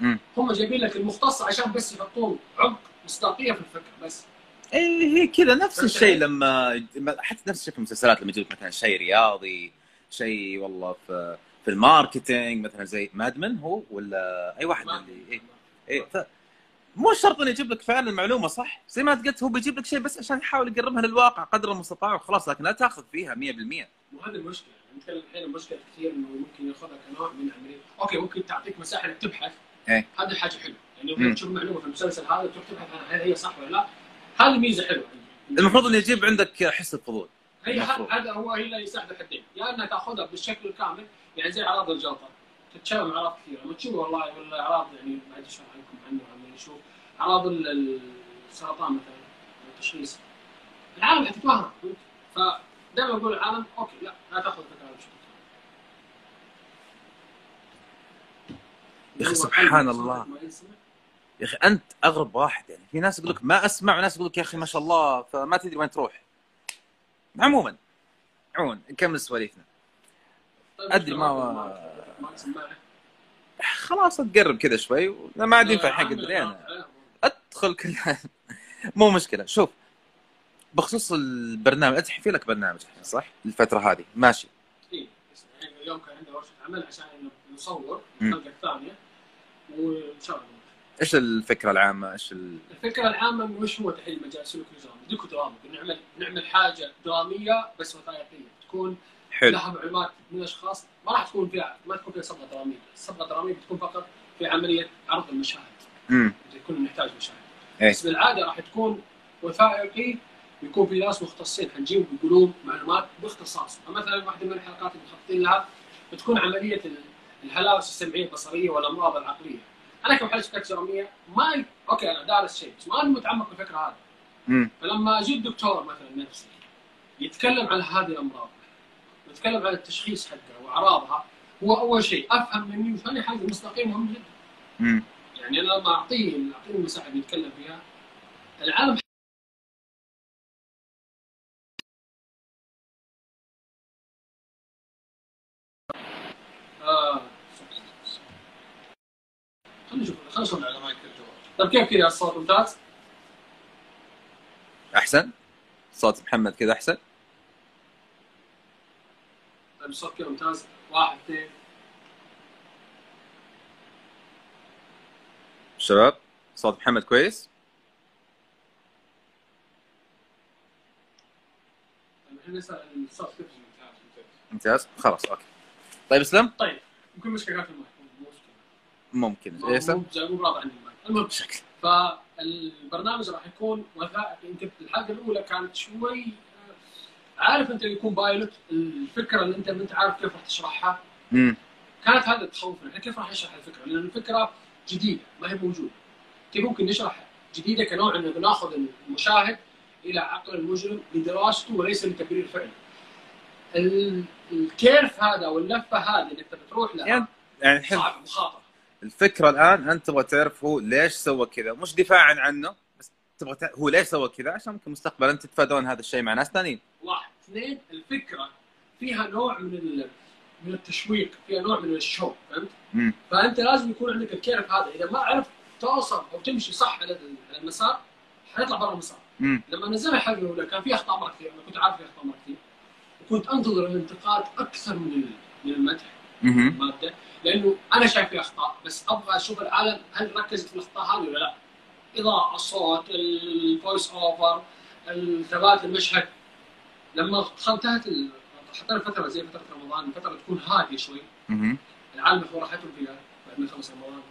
كذا. هم جايبين لك المختص عشان بس يحطون عمق مصداقية في الفكرة بس إيه هي كذا نفس الشيء علي؟ لما حتى نفس الشيء في المسلسلات لما يجيب مثلا شيء رياضي شيء والله في في ال marketing مثلا زي Mad Men هو ولا أي واحد ما اللي إيه إيه ف... مو شرط إنه يجيب لك فعلا المعلومة صح؟ زي ما قلت هو بيجيب لك شيء بس عشان يحاول يقربها للواقع قدر المستطاع وخلاص لكن لا تأخذ فيها 100% وهذه المشكلة يعني نتكلم الحين المشكلة كثير إنه ممكن يأخذها كنوع من عمليه okay ممكن تعطيك مساحة إنك تبحث. إيه. هذه حاجة حلوة. يعني تشوف معلومة في المسلسل هذا تروح تبحث عنها هل هي صح ولا لا؟ هذه ميزة حلوة. المفروض إنه يجيب عندك حس الفضول. هي. هذا هو هي اللي يساعد حدين يا إنها تأخذها بالشكل الكامل يعني زي أعراض الجلطه تتشابه مع أعراض كثيرة. لما تشوف والله ولا أعراض يعني لكم عنه عمال نشوف اعراض ال- ال- السرطان مثلا التشخيص العالم حتتوهم؟ فدائما أقول العالم أوكي لا لا تأخذ الفكرة بشكل يا كامل. سبحان الله. يا أخي أنت أغرب واحد يعني في ناس يقول لك ما أسمع وناس يقول لك يا أخي ما شاء الله فما تدري وين تروح عموما عموما نكمل سواليفنا طيب أدري ما- ما. خلاص تقرب كذا شوي ما عاد ينفع حق معاه. أدخل كل مو مشكلة. شوف بخصوص البرنامج انت في لك برنامج الحين صح؟ الفترة هذه. ماشي. إيه، بس يعني اليوم كان عندنا ورشة عمل عشان نصور. الحلقة الثانية وإن شاء الله. إيش الفكرة العامة؟ إيش ال... الفكرة العامة من وش هو تحليل مجال سلوكي درامي docu درامي. نعمل نعمل حاجة درامية بس وثائقية تكون حلو. لها معلومات من اشخاص ما راح تكون فيها ما تكون فيها صبغة درامية، الصبغه الدراميه بتكون فقط في عملية عرض المشاهد. امم يكون نحتاج مشاهد. إيه. بس بالعادة راح تكون وثائقي يكون في ناس مختصين. حنجيب يقولون معلومات باختصاص. فمثلا واحدة من الحلقات اللي مخططين لها بتكون عملية ال- الهلاوس السمعية البصرية والأمراض العقلية. أنا كمحلل شبكات درامية ما أوكي أنا دارس شيء بس ماني متعمق بالفكرة هذه. امم فلما أجيب دكتور مثلا نفسي يتكلم عن هذه الأمراض نتكلم عن التشخيص حقها وأعراضها هو أول شيء أفهم مني وثاني حاجة مصداقيه مهم جدا. يعني أنا لما اعطيه أعطيه المساحه اللي يتكلم فيها العالم آه. خلينا نشوف خلينا نشوف على مايك الجواب طيب كيف كذا الصوت ممتاز؟ أحسن؟ صوت محمد كذا أحسن؟ الصوت كذا ممتاز. واحد اثنين. شباب صوت محمد كويس؟ طيب ممتاز خلاص okay. طيب اسلم طيب يمكن مشكله في المايك. ممكن. إيه، اسلم مو برافع عندي المايك. المهم بشكل. فالبرنامج راح يكون وثائقي. يمكن الحلقة الأولى كانت شوي عارف انت يكون pilot الفكرة اللي انت ما انت عارف كيف راح تشرحها كانت هذا تخوفنا إحنا كيف راح نشرح الفكرة؟ لأن الفكرة جديدة ما هي موجودة. كيف ممكن نشرح جديدة كنوع إنه بناخذ المشاهد إلى عقل المجرم لدراسته وليس لتبرير فعله. ال- الكيرف هذا واللفه هذه اللي أنت بتروح لها يعني يعني صعب مخاطرة. الفكرة الآن انت تبغى تعرف هو ليش سوى كذا مش دفاعا عنه بس تبغى هو ليش سوى كذا عشان ممكن مستقبلا تتفادون هذا الشيء مع ناس ثانيين اثنين الفكرة فيها نوع من ال- من التشويق، فيها نوع من ال show فهمت؟ فأنت لازم يكون عندك ال curve هذا. إذا ما عرفت توصل أو تمشي صح على ال- على المسار حيطلع برا المسار. لما نزلنا الحلقة الاولى كان في أخطاء مره كثير أنا كنت عارف في أخطاء مره كثير وكنت أنتظر الانتقاد أكثر من من المدح. الماده لأنه أنا شايف في أخطاء بس أبغى أشوف العالم هل ركزت في الأخطاء هذه ولا لا؟ إضاءة الصوت ال voice over ثبات المشهد. لما انتهت حطينا فتره زي فترة رمضان فترة تكون هادية شوي. العالم ياخذ راحتهم فيها بعد ما يخلص رمضان.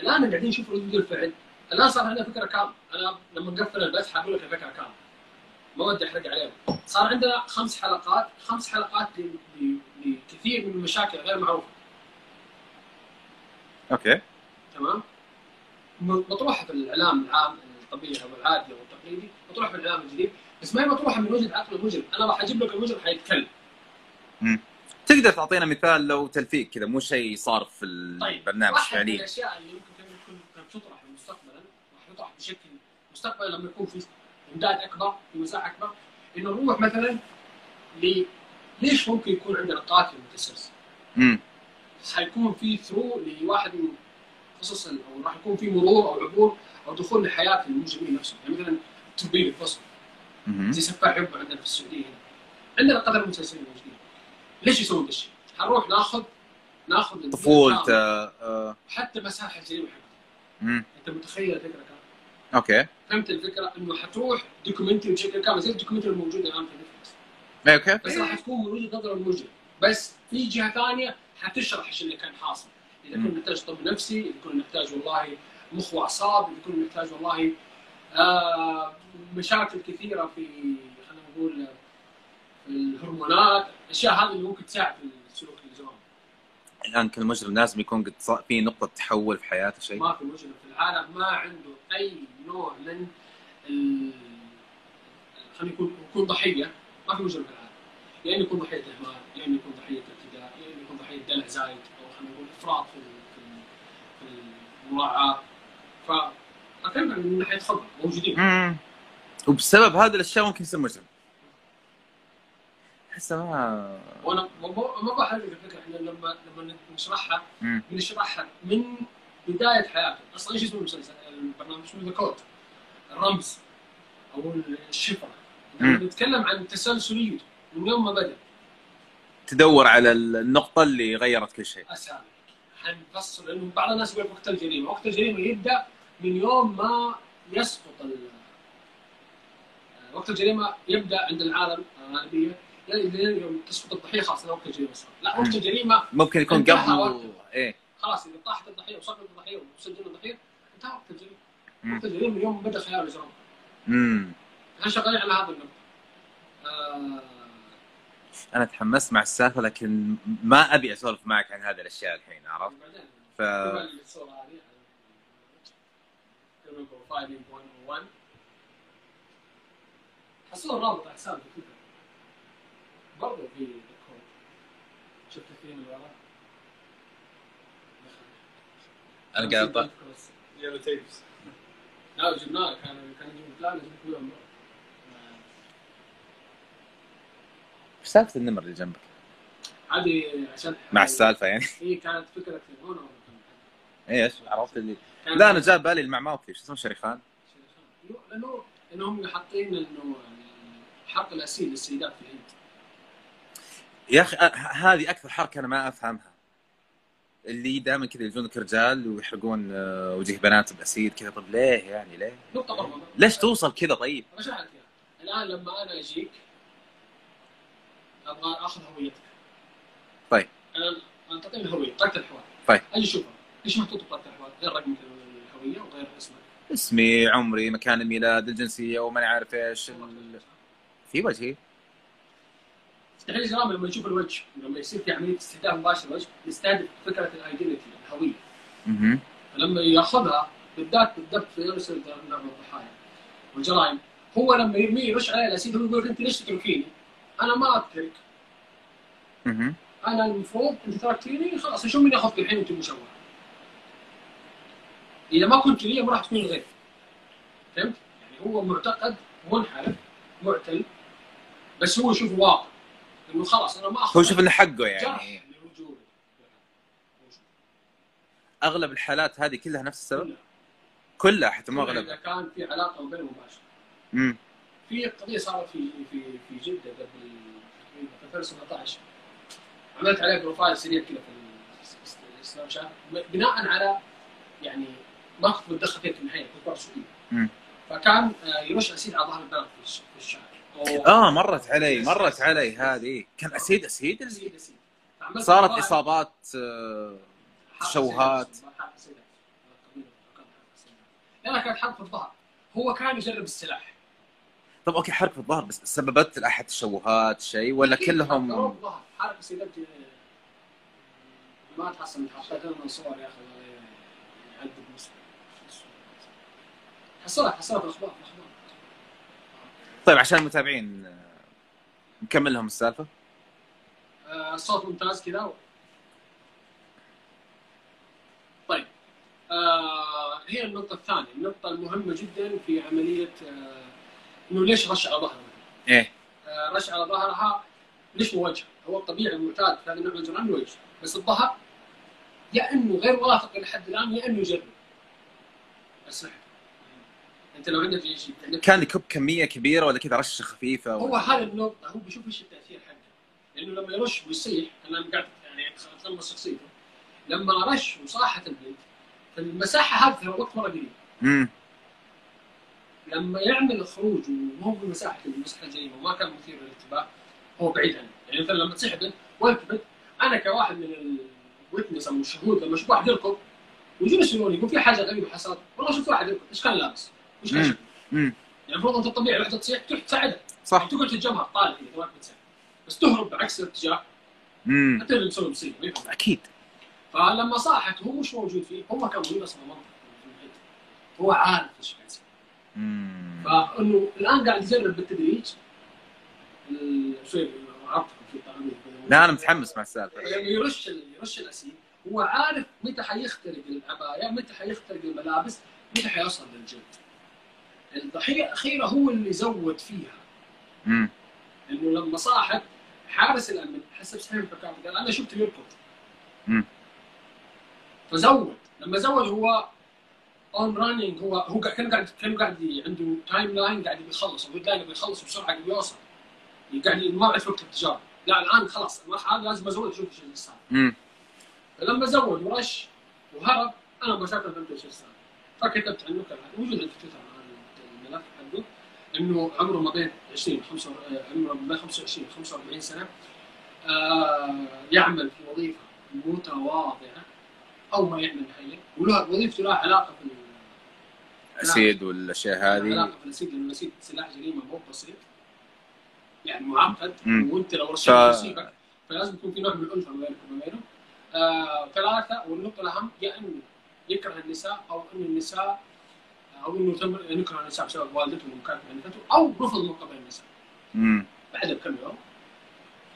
الآن قاعدين نشوف ردود الفعل الآن صار عندنا فكرة كاملة. أنا لما نقفل البث حقول لك الفكرة كاملة. ما ودي أحرق عليهم. صار عندنا خمس حلقات. خمس حلقات لكثير من المشاكل غير معروفة. أوكي. تمام؟ مطروحة في الإعلام العام الطبيعي أو العادي أو التقليدي مطروحة في الإعلام الجديد. بس ما هي مطروحه من وجهه عقل المجرم أنا راح أجيب لك المجرم حيتكلم. تقدر تعطينا مثال لو تلفيق كذا مو شيء صار في طيب البرنامج من فعليا. الأشياء اللي يكون كان تطرح مستقبلا راح يطرح بشكل مستقبلا لما يكون في إمداد أكبر في مساحة أكبر. إنه نروح مثلا ل ليش ممكن يكون عندنا قاتل متسلسل؟ امم حيكون في through لواحد من قصص أو راح يكون في مرور أو عبور أو دخول لحياة المجرمين نفسهم. يعني مثلا تربيه الفصل زي سفاح يبقى عندنا في السعودية. هنا عندنا قتلة متسلسلين موجودين ليش يسوون ذا الشيء؟ حنروح ناخذ ناخذ طفولته كامل، آه، حتى مساحة الجريمه حقته امم أنت متخيل الفكرة كاملة؟ okay. فهمت الفكرة؟ إنه حتروح documentary بشكل كامل زي ال documentary الموجوده الآن في نتفلكس إيه، أوكي. بس راح تكون من وجهة نظر المجرم بس في جهة ثانية حتشرح إيش اللي كان حاصل. إذا مم. كنا نحتاج طب نفسي إذا كنا نحتاج والله مخ وأعصاب إذا كنا نحتاج والله آه مشاكل كثيرة في خلينا نقول في الهرمونات الأشياء هذه اللي ممكن تساعد في السلوك الاجرامي الآن كل مجرم لازم يكون قد صار في نقطة تحول في حياته شيء؟ ما في مجرم في العالم ما عنده أي نوع من ال... خلينا يكون يكون ضحية. ما في مجرم في العالم. يا إما يكون ضحية إهمال يا إما يكون ضحية ارتداء يا إما يكون ضحية دلع زايد أو خلينا نقول إفراط في في في المراعاة. ف اتكلم من ناحية موجودين. امم وبسبب هذه الأشياء ممكن يصير مجرم احسه ما وأنا ما بحرق الفكرة إحنا لما لما نشرحها مم. بنشرحها من بداية حياته أصلا إيش اسمه المسلسل البرنامج اسمه ذا كود الرمز أو الشفره. نتكلم عن تسلسليته من يوم ما بدأ. تدور على النقطة اللي غيرت كل شيء. أسامي. حنفصل لأنه بعض الناس يقول وقت الجريمة، وقت الجريمة يبدأ من يوم ما يسقط ال... وقت الجريمة يبدأ عند العالم الغالبيه لين يوم تسقط الضحية خلاص وقت الجريمة صار، لا وقت. الجريمة ممكن يكون قبل. إيه خلاص إذا طاحت الضحية وسقطت الضحية وسجل الضحية انتهى وقت الجريمة. وقت الجريمة من يوم بدأ خيال الاجرام. امم إحنا شغالين على هذا النقطة. آه... أنا تحمست مع السالفة لكن ما أبي أسولف معك عن هذه الأشياء الحين عرفت ف profiling 101 حصلوا رابط على حساب تويتر برضه في الكود. شفت فيه من ورا؟ أنا قاعد أطلع. يلو تيبس. لا جبناه. كان كان يجيب فلان يجيب كلهم إيش سالفة النمر اللي جنبك؟ هذه عشان مع السالفة يعني. هي كانت فكرة هنا. إيش؟ عرفت اللي لا أنا جاء بالي المعماوكي شو اسمه شريخان لأنه لانهم حاطين إنه حرق الأسيل للسيدات في الهند. يا أخي أ- ه- هذه أكثر حركة أنا ما أفهمها. اللي دائما كذا يجونك رجال ويحرقون آه، وجه بنات باسيد كذا. طب ليه يعني؟ ليه؟ نقطه برضه ليش توصل كذا طيب؟ بشرح لك الآن لما أنا أجيك أبغى آخذ هويتك. طيب. أنا أنا تعطيني الهوية بطاقه الحوار. طيب. أجي اشوفها إيش مكتوب بطاقه الحوار غير رقمك الهوية وغير اسمك. اسمي عمري مكان الميلاد الجنسية وما عارف إيش ال- في وجهي. مستحيل الجرائم لما يشوف الوجه لما يصير في عملية استهداف مباشر للوجه يستهدف فكرة ال identity الهوية. فلما يأخذها بالذات بالذات في يرسل نعم الضحايا. والجرائم. هو لما يرميه يرش عليه ال acid هو يقول لك أنت ليش تتركيني؟ أنا ما اذكرك. أنا المفروض أنت تركتيني خلاص شوفي من ياخذك الحين وأنت مشوه؟ إذا ما كنت لي ما راح تكون لغير. فهمت؟ يعني هو معتقد منحرف معتل بس هو يشوف واقع. إنه خلاص أنا ما اخذ هو شوف إنه حقه يعني. أغلب الحالات هذه كلها نفس السبب؟ كلها. كلها حتى مو اذا أغلبها. كان في علاقة بينهم مباشرة. امم في قضية صارت في في في جدة قبل تقريبا في 2017 عملت عليه بروفايل سريع كذا في السناب شات بناء على يعني متدخل فيها في النهاية كنت مم. فكان آه، يرش اسيد على ظهر البنات في الش- في الشارع. آه مرت علي مرت علي هذه. كان اسيد اسيد اسيد اسيد صارت إصابات آه، تشوهات. حرق سيدات. لا كانت حرق في الظهر. هو كان يجرب السلاح. طب أوكي حرق في الظهر بس سببت لاحد تشوهات شيء ولا أكيد، كلهم حرق الظهر. حرق السيدات ما تحصل حطيت لنا صور يا أخي. حصلها حصلها في الأخبار في الأخبار طيب عشان المتابعين آه، نكمل لهم السالفة آه، الصوت ممتاز كذا طيب آه هي النقطة الثانية، النقطة المهمة جدا في عملية آه إنه ليش رش على ظهرها؟ إيه آه رش على ظهرها ليش مو وجه؟ هو الطبيعي المعتاد في هذا النوع من الجرائم الوجه، بس الظهر يا إنه غير واثق لحد الآن يا إنه يجرب. اسلحة. انت لو عندك عندك كان يكب كمية كبيرة ولا كذا رشة خفيفة هو ولا... هذه النقطة هو بيشوف إيش التأثير حقه. لأنه لما يرش ويصيح أنا قاعد يعني أتلمس شخصيته لما رش وصاحت البنت فالمساحة هذه ترى وقت مرة قليل. امم لما يعمل خروج وهو في مساحة المساحة الجريمة وما كان مثير للانتباه هو بعيد عنه. يعني مثلا لما تصيح بنت أنا كواحد من الويتنس أو الشهود لما أشوف واحد يركض ويجون يسألوني يقول في حاجة غريبة حصلت والله شفت واحد إيش كان لابس؟ شكله؟ امم يعني المفروض أنت الطبيعي واحدة تصيح تروح تساعدها صح. تقعد تتجمهر طالع كذا تبغاك بتساعد بس تهرب بعكس الاتجاه. امم حتى اللي مسوي مصيبة ما. أكيد. فلما صاحت هو مش موجود فيه. هو كان موجود أصلا منطقه هو عارف إيش قاعد فإنه الآن قاعد يجرب بالتدريج. ال- شوي لا أنا متحمس مع السالفة. لما يرش يرش الاسيد هو عارف متى حيخترق العبايه متى حيخترق الملابس متى حيوصل للجلد. الضحية الاخيره هو اللي زود فيها. امم انه لما صاحت حارس الأمن حسب سحيم الحكام قال أنا شفته يركض. مم. فزود. لما زود هو اون رانينج هو هو قاعد- كان قاعد كان قاعد عنده تايم لاين قاعد يبي يخلص أو لاين يبي يخلص بسرعة يبي يوصل. قاعد ما بعد وقت التجاره لا الآن خلاص المرحله لازم أزود أشوف إيش اللي صار. امم فلما زود ورش وهرب أنا مباشره فهمت إيش صار. فكتبت عنه كلام موجود عندي في تويتر. إنه عمره ما بين 20 5 عمره ما بين 25 و 45 سنة آه يعمل في وظيفة متواضعة أو ما يعمل نهائيا وله وظيفته لها علاقة في acid والأشياء هذه علاقة في ال acid لأنه ال acid سلاح جريمة مو بسيط يعني معقد. وأنت لو ف... رشيت يصيبك فلازم يكون في نوع من الألفة ما بينك وما بينه. آه ثلاثة والنقطة الأهم يا انه يكره النساء أو أن النساء أو انه تم يكره النساء بسبب والدته ومكانته عنفته أو رفض من قبل النساء امم بعدها بكم يوم.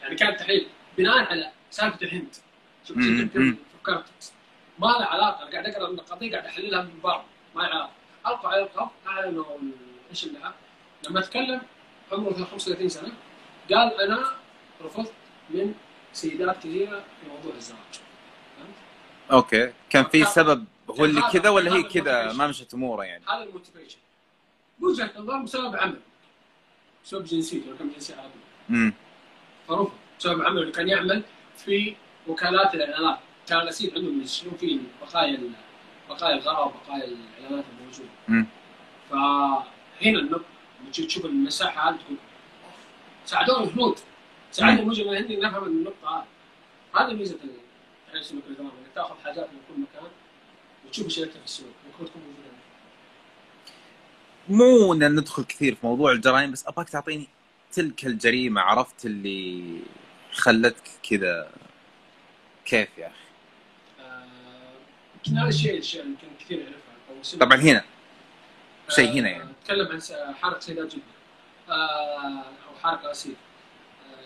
يعني كانت تحليل بناء على سالفة الهند. شوف فكرت. ما لها علاقة أنا قاعد أقرأ القضية قاعد أحللها من بعض. ما لها علاقة. القوا على القف أعلنوا إيش اللي لما تكلم عمره 35 سنة قال أنا رفضت من سيدات كثيرة في موضوع الزواج؟ أوكي. كان في سبب هو اللي كذا ولا هي كذا. ما مشت أموره يعني. هذا ال motivation. وجهة نظر بسبب عمل. بسبب جنسيته كان جنسية عربيه امم فرفض بسبب عمله اللي كان يعمل في وكالات الإعلانات. كان ال acid عندهم يشيلون فيه بقايا بقايا الغراء وبقايا الإعلانات الموجودة. فهنا النقطة. تشوف المساحة هذه تقول أوف، ساعدونا الهنود ساعدنا المجرم الهندي نفهم النقطة هذه. هذه ميزة كل إنك تأخذ حاجات من كل مكان وتشوف إيش في السوق؟ ممكن تكون موجودة. مو إن ندخل كثير في موضوع الجرائم بس أبغاك تعطيني تلك الجريمة عرفت اللي خلتك كذا كيف يا أخي؟ آه، يمكن هذا الشيء الشيء يمكن كثير يعرفها. طبعا هنا. شيء آه، هنا يعني. اتكلم عن س- حركه سيدات جدة. آه، أو حركه أسير.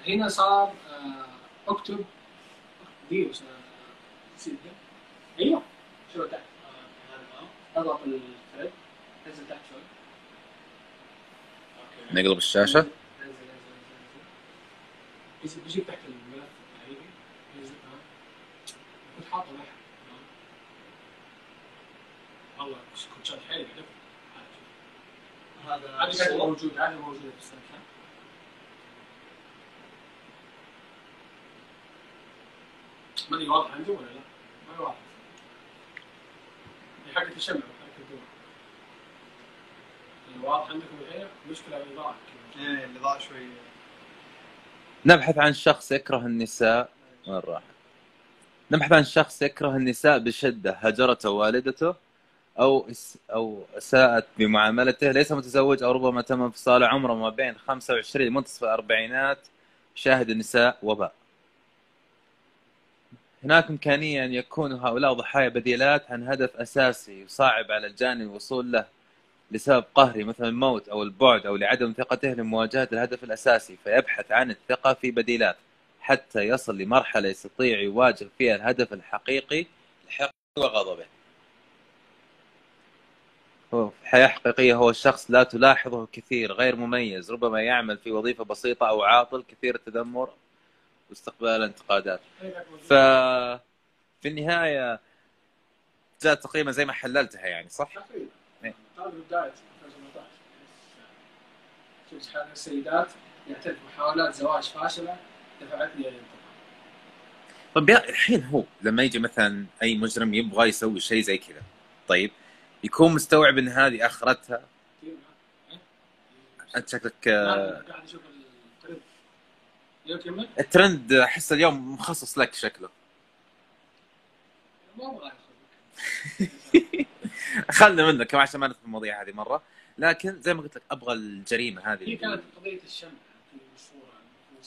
آه، هنا صار آه، أكتب. دي وس- سيد ده. أيوه. شو تحت اضغط الثريد. نزل تحت شوي. نقلب الشاشة. نزل نزل نزل نزل. بيجيك تحت الملف كنت حاطه لحم والله كنت شاد حيلي هذا. موجودة هذه موجودة في شات ماني واضح عندي ولا لا؟ ما واضح. حقت الشمع حقت الدور واضح عندكم الحين مشكلة الإضاءة. إيه ضاع شوي نبحث عن شخص يكره النساء. وين راح؟ نبحث عن شخص يكره النساء بشدة. هجرته والدته أو اس أو أساءت بمعاملته. ليس متزوج أو ربما تم انفصاله. عمره ما بين 25 منتصف الأربعينات. شاهد النساء وباء. هناك إمكانية أن يكون هؤلاء ضحايا بديلات عن هدف أساسي يصعب على الجاني الوصول له لسبب قهري مثل الموت أو البعد أو لعدم ثقته لمواجهة الهدف الأساسي فيبحث عن الثقة في بديلات حتى يصل لمرحلة يستطيع يواجه فيها الهدف الحقيقي لحقه وغضبه. حياة حقيقية هو الشخص لا تلاحظه كثير غير مميز ربما يعمل في وظيفة بسيطة أو عاطل كثير التذمر واستقبال الانتقادات ف في النهاية جاء تقريبا زي ما حللتها يعني صح؟ تقريبا إيه. هذا بداية 2018 شفت حال السيدات يعترف محاولات زواج فاشلة دفعتني إلى الانتقام طيب يا- الحين هو لما يجي مثلا أي مجرم يبغى يسوي شيء زي كذا طيب يكون مستوعب إن هذه آخرتها. أنت شكلك آه، قاعد أشوف الترند أحس اليوم مخصص لك شكله. ما أبغى خلنا منك كمان عشان ما ندخل في المواضيع هذه مرة. لكن زي ما قلت لك أبغى الجريمة هذه. هي كانت قضية الشمع في مشهورة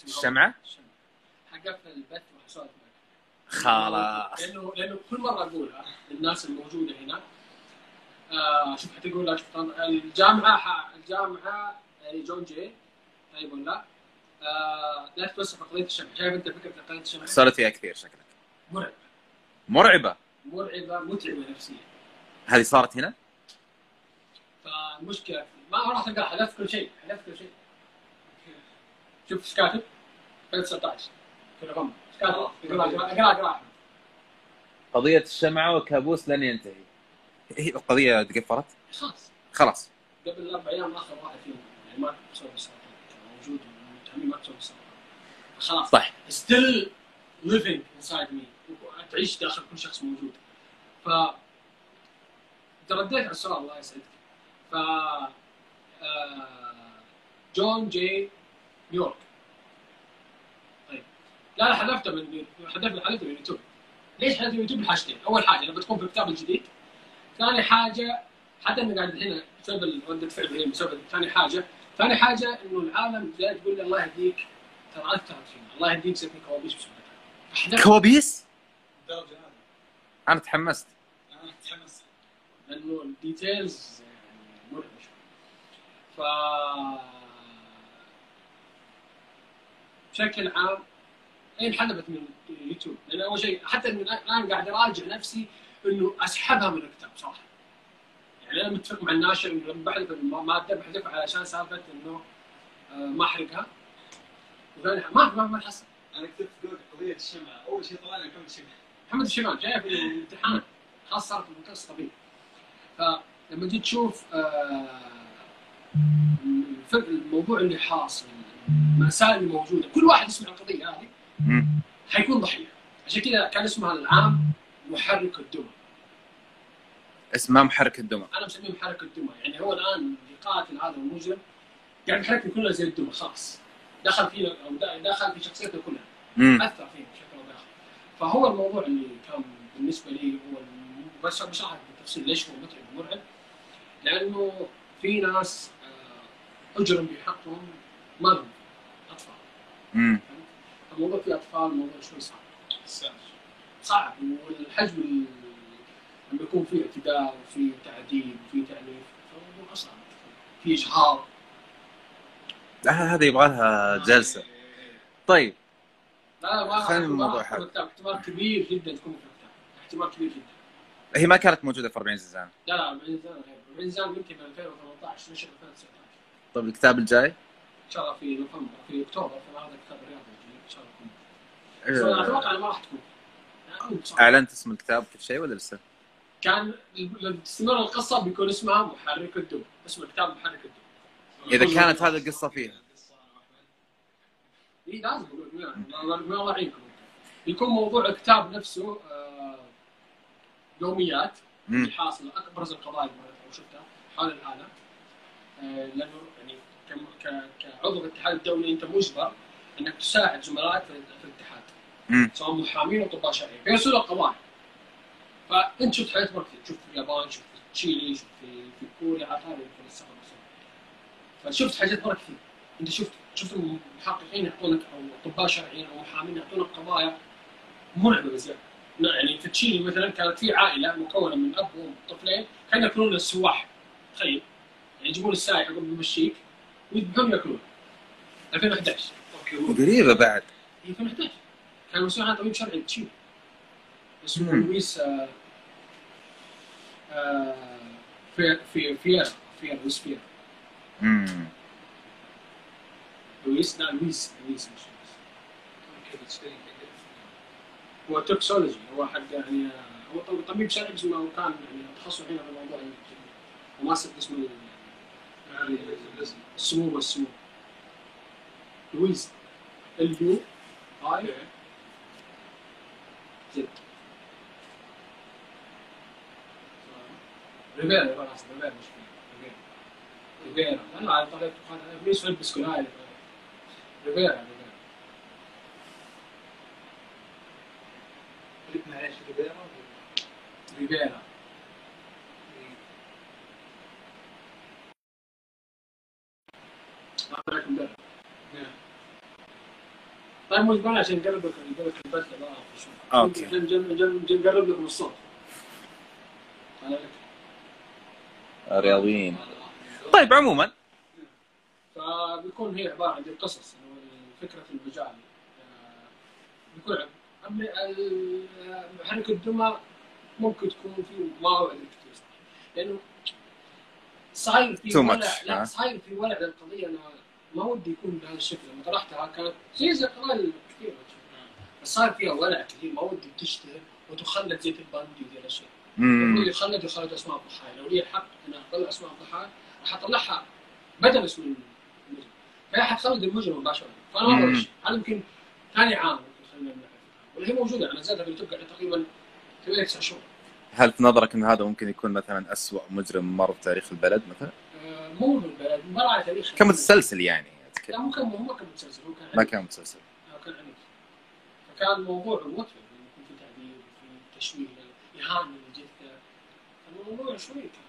الشمعة؟ الشمع حقفل البث وحصلت خلاص. لأنه لأنه كل مرة أقولها للناس الموجودة هنا آه شوف حتقول لك؟ الجامعة الجامعة يعني جون جي طيب ولا لا تتوسع قضية الشمع. شايف أنت فكره قضية الشمع. صارت فيها كثير شكلك. مرعبة. مرعبة؟ مرعبة متعبة نفسيا. هذه صارت هنا؟ فالمشكلة ما راح تلقى حذفت كل شيء حذفت كل شيء. شوف إيش كاتب؟ 2019 في الرقم إيش كاتب؟ أقرأ أقرأ. قضية الشمعه وكابوس لن ينتهي. هي القضية تقفلت خلاص. خلاص. قبل أربع أيام آخر واحد فيهم يعني ما موجود ومتهمين ما السرطان خلاص. صح still living inside me. تعيش داخل كل شخص موجود. ف ترديت على السؤال الله يسعدك. ف جون جي نيويورك طيب. لا لا حذفته من حذفت حذفته من اليوتيوب ليش حذفت من اليوتيوب لحاجتين أول حاجة لما تكون في الكتاب الجديد. ثاني حاجة حتى إنه قاعد هنا بسبب رده فعل بسبب ثاني حاجة ثاني حاجة إنه العالم جاي تقول لي الله يهديك. ترى اثرت فينا الله يهديك سويت كوابيس فحذفت كوابيس؟ الدرجه هذه. أنا تحمست. أنا متحمس لأنه ال details يعني مرعبه شوي. ف بشكل عام هي انحذفت من اليوتيوب. لأن أول شيء حتى الآن قاعد أراجع نفسي إنه أسحبها من الكتاب صراحة. يعني أنا متفق مع الناشر إنه لما بحذف الماده بحذفها علشان سالفة إنه آه، ما احرقها وثاني ما ما ما تحصل أنا كتبت جوجل قضية الشمعه أول شيء طلع لي محمد الشمعه محمد الشمال جاي في الامتحان. خلاص صارت المنطقة طبيعي فلما تجي تشوف آه، الفرق- الموضوع اللي حاصل المسائل اللي موجودة كل واحد يسمع القضية هذه. حيكون ضحية. عشان كذا كان اسمها العام محرك الدمى اسمه محرك الدمى. أنا مسميه محرك الدمى. يعني هو الآن اللي قاتل هذا المجرم قاعد يحركنا كلنا زي الدمى خلاص. دخل فينا أو دخل في شخصيتنا كلها. مم. أثر فينا بشكل أو بآخر. فهو الموضوع اللي كان بالنسبة لي هو بس بشرح بالتفصيل ليش هو متعب ومرعب. لأنه في ناس آه، أجرم بحقهم ما لهم أطفال. مم. الموضوع فيه أطفال الموضوع شوي صعب. صعب. والحجم ال- لما يكون في اعتداء وفي تعذيب وفي تعنيف فالموضوع أصعب. في اجهاض لا هذا يبغى لها جلسة. طيب. لا ما خلينا الموضوع كتاب. احتمال كبير جدا تكون احتمال كبير جدا. هي ما كانت موجودة في 40 زنزانة. لا لا 40 زان غير. 40 زان يمكن 2018 نشر 2019 طيب الكتاب الجاي؟ إن شاء الله في نوفمبر في أكتوبر فهذا كتاب الرياض يجي إن شاء الله. يكون أنا أتوقع إنه ما راح تكون. أعلنت اسم الكتاب كل شيء ولا لسه؟ كان لما تستمر القصة بيكون اسمها محرك الدم. اسم الكتاب محرك الدم. إذا كانت هذه القصة فيها. اي لازم الله يعينكم يكون موضوع الكتاب نفسه آه، يوميات. حاصله ابرز القضايا اللي شفتها حول العالم. آه، لأنه يعني كعضو الاتحاد الدولي أنت مجبر إنك تساعد زملائك في في الاتحاد. سواء محامين أو اطباء شرعيين فيرسلوا القضايا. فأنت شفت حياه مرة كثير. شفت في اليابان شفت في تشيلي شفت في في كوريا عاد هذه يمكن فشفت حاجات مرة كثير. أنت شفت شفت المحققين يعطونك أو اطباء شرعيين أو محامين يعطونك قضايا مرعبة بزيادة. يعني في تشيلي مثلا كانت في عائلة مكونة من أب وأم طفلين كانوا يأكلون السواح. تخيل. يعني يجيبون السائح قبل يمشيك ويذبحون ياكلون 2011 أوكي. قريبة بعد. هي 2011 كان مسؤول عن طبيب شرعي تشيلي. اسمه. لويس في في فييرا فييرا لويس فييرا مم. لويس لا لويس لويس مش لويس هو توكسولوجي هو حق يعني هو طب- طبيب شرعي بس ما كان يعني تخصصه هنا في الموضوع وماسك اسم ال- السموم والسموم لويس ال يو اي زد ريفيرا يبغى ناس ريفيرا مش ريفيرا ريفيرا لا لا على طريقة لويس فيليب سكولاي ريفيرا ريفيرا معليش ريبيرا ريفيرا أعطيك مدرب طيب مش بقى عشان نقرب لك نقرب لك البث بقى أوكي. عشان نقرب لكم الصوت على لك رياضيين. طيب عموما. فبيكون هي عبارة عن إنه فكره المجال. آه، بيكون محرك الدمى ممكن تكون في كثير صراحة لأنه صاير في ولع much، لا؟ صاير في ولع للقضية. أنا ما ودي يكون بهذا الشكل. لما طرحتها كانت زي زي القضايا كثير بس صار فيها ولع كثير. ما ودي تشتهر وتخلد زي الباندي وزي الاشياء مم. يخلد يخلد أسماء الضحايا لو لي الحق ان أطلع أسماء الضحايا راح أطلعها بدل اسم المجرم. فهي حتخلد المجرم مباشرة. فأنا ما شيء. هذا يمكن ثاني عام خلينا ولا هي موجودة. أنا نزلتها في قاعدة تقريبا 8 9 شهور. هل في نظرك إن هذا ممكن يكون مثلا أسوأ مجرم مر في تاريخ البلد مثلا؟ آه، مو من البلد مر على تاريخ كمتسلسل يعني. لا. مو كان مو كان متسلسل هو كان ما. كان متسلسل. آه، كان عنيف. فكان الموضوع متعب يعني يكون في تعذيب وفي تشويه إهانة. الموضوع شوي كان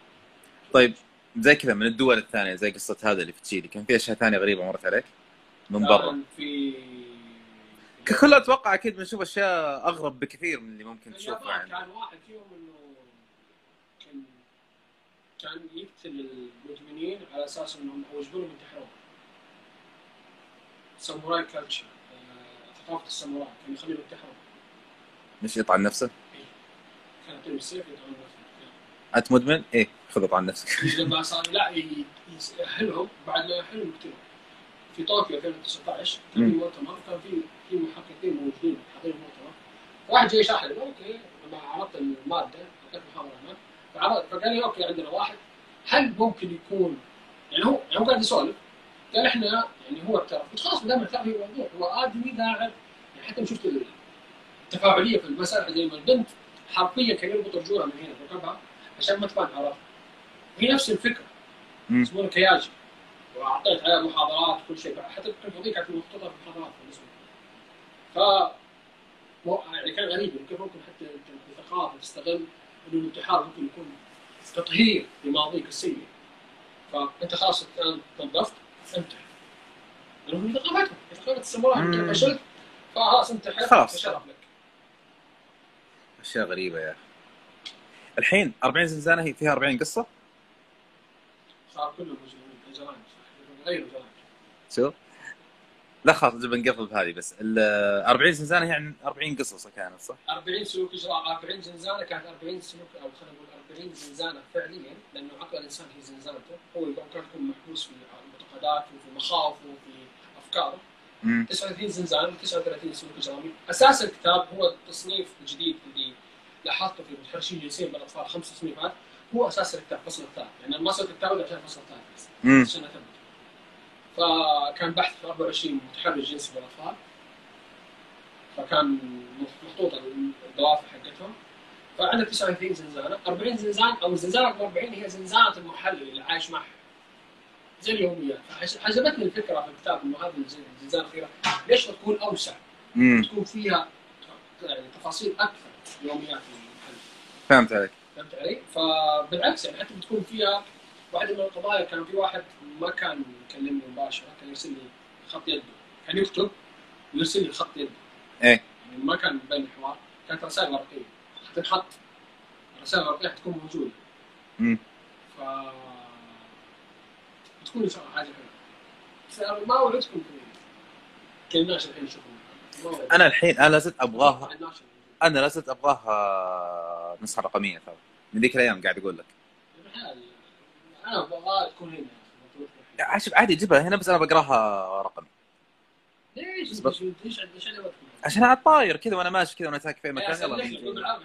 طيب زي كذا من الدول الثانية زي قصة هذا اللي في تشيلي كان في أشياء ثانية غريبة مرت عليك؟ من برا. في ككل أتوقع أكيد بنشوف أشياء أغرب بكثير من اللي ممكن تشوفها عندنا كان واحد فيهم إنه كان كان يقتل المدمنين على أساس إنهم أو يجبرهم ينتحرون ساموراي كلتشر ثقافة الساموراي كان يخليهم ينتحرون مش يطعن نفسه؟ كان يعطيهم السيف يدعون أنت مدمن؟ إيه خذ أطعن نفسك. لما صار لا ي- يأهلهم بعد ما يقتلهم في طوكيو 2019 كان في. مؤتمر كان في في محققين موجودين حاضرين المؤتمر واحد جاي شاحن أوكي ما عرضت المادة كانت محاضرة هناك. فعرض فقال لي أوكي عندنا واحد. هل ممكن يكون يعني هو يعني هو قاعد يسولف. قال إحنا يعني هو اعترف. قلت خلاص ما دام اعترف في الموضوع هو آدمي قاعد يعني حتى شفت التفاعليه في المسألة زي ما البنت حرفيا كان يربط رجولها من هنا بركبها عشان ما تبان عرفت هي نفس الفكرة. يسمونه كياجي وأعطيت عليها محاضرات وكل شيء حتى كنت هذيك كانت مخطوطه في محاضرات بالنسبة لي. ف يعني كان غريب يعني كيف ممكن حتى انت بثقافه تستغل إنه الانتحار ممكن يكون تطهير لماضيك السيء فأنت خلاص الآن نظفت انتحر لأنه هي ثقافتهم ثقافه الساموراي. كيف فشلت فخلاص انتحر خلاص. لك أشياء غريبة يا أخي الحين 40 زنزانه هي فيها 40 قصة. صار كلهم مجرمين جرائم. شوف لا خلاص نبي نقفل بهذه بس. ال 40 زنزانه يعني 40 قصص كانت صح؟ 40 سلوك إجراء. 40 زنزانه كانت 40 سلوك أو خلينا نقول 40 زنزانه فعليا لأنه عقل الإنسان هي زنزانته هو ممكن يكون محبوس في معتقداته في مخاوفه في أفكاره. امم 39 زنزانه و 39 سلوك إجرامي. أساس الكتاب هو التصنيف الجديد لاحظته في متحرشين جنسيا بالاطفال خمس تصنيفات هو أساس الكتاب الفصل الثالث يعني ما صرت الكتاب إلا عشان الفصل الثالث بس عشان اثبت فكان بحث في 24 متحرش جنسي بالاطفال فكان محطوطه الدوافع حقتهم. فعندك 39 زنزانة. 40 زنزان أو الزنزانه رقم 40 هي زنزانة المحلل اللي عايش معه زي اليوميات فعجبتني الفكرة في الكتاب إنه هذه الزنزانة الأخيرة ليش ما تكون أوسع؟ امم تكون فيها يعني تفاصيل أكثر. يوميات فهمت عليك. فهمت علي؟ فبالعكس يعني حتى بتكون فيها واحدة من القضايا كان في واحد ما كان يكلمني مباشرة كان يرسل لي خط يده. كان يكتب ويرسل لي خط يده. إيه. يعني ما كان بين الحوار كانت رسائل ورقية. حتنحط الرسائل الورقيه حتكون موجودة. امم ف بتكون إن شاء الله حاجة حلوة. بس أنا ما وعدتكم كلمناش الحين نشوفهم. أنا الحين أنا لازلت أبغاها. أنا لازلت أبغاها نسخه رقمية ترى. من ذيك الأيام قاعد أقول لك. أنا أبغى تكون هنا شوف عادي جيبها هنا بس أنا بقراها رقمي. ليش؟ بس ليش؟ عشان على الطاير كذا وأنا ماشي كذا وأنا ساكن في مكان. يلا.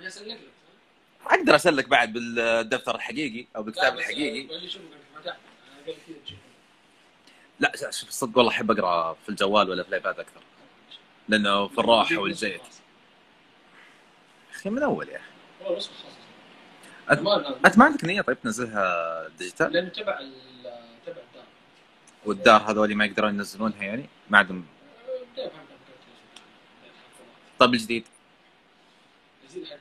أقدر أسلك بعد بالدفتر الحقيقي أو بالكتاب لا، الحقيقي. أنا لا شوف الصدق والله أحب أقرأ في الجوال ولا في الإيباد أكثر. لأنه في الراحة والجيد. أخي من أول يا أخي. والله انت ما عندك نيه طيب تنزلها digital. لأنه تبع تبع الدار. والدار هذول ما يقدرون ينزلونها يعني؟ ما عندهم. طب الجديد؟ حق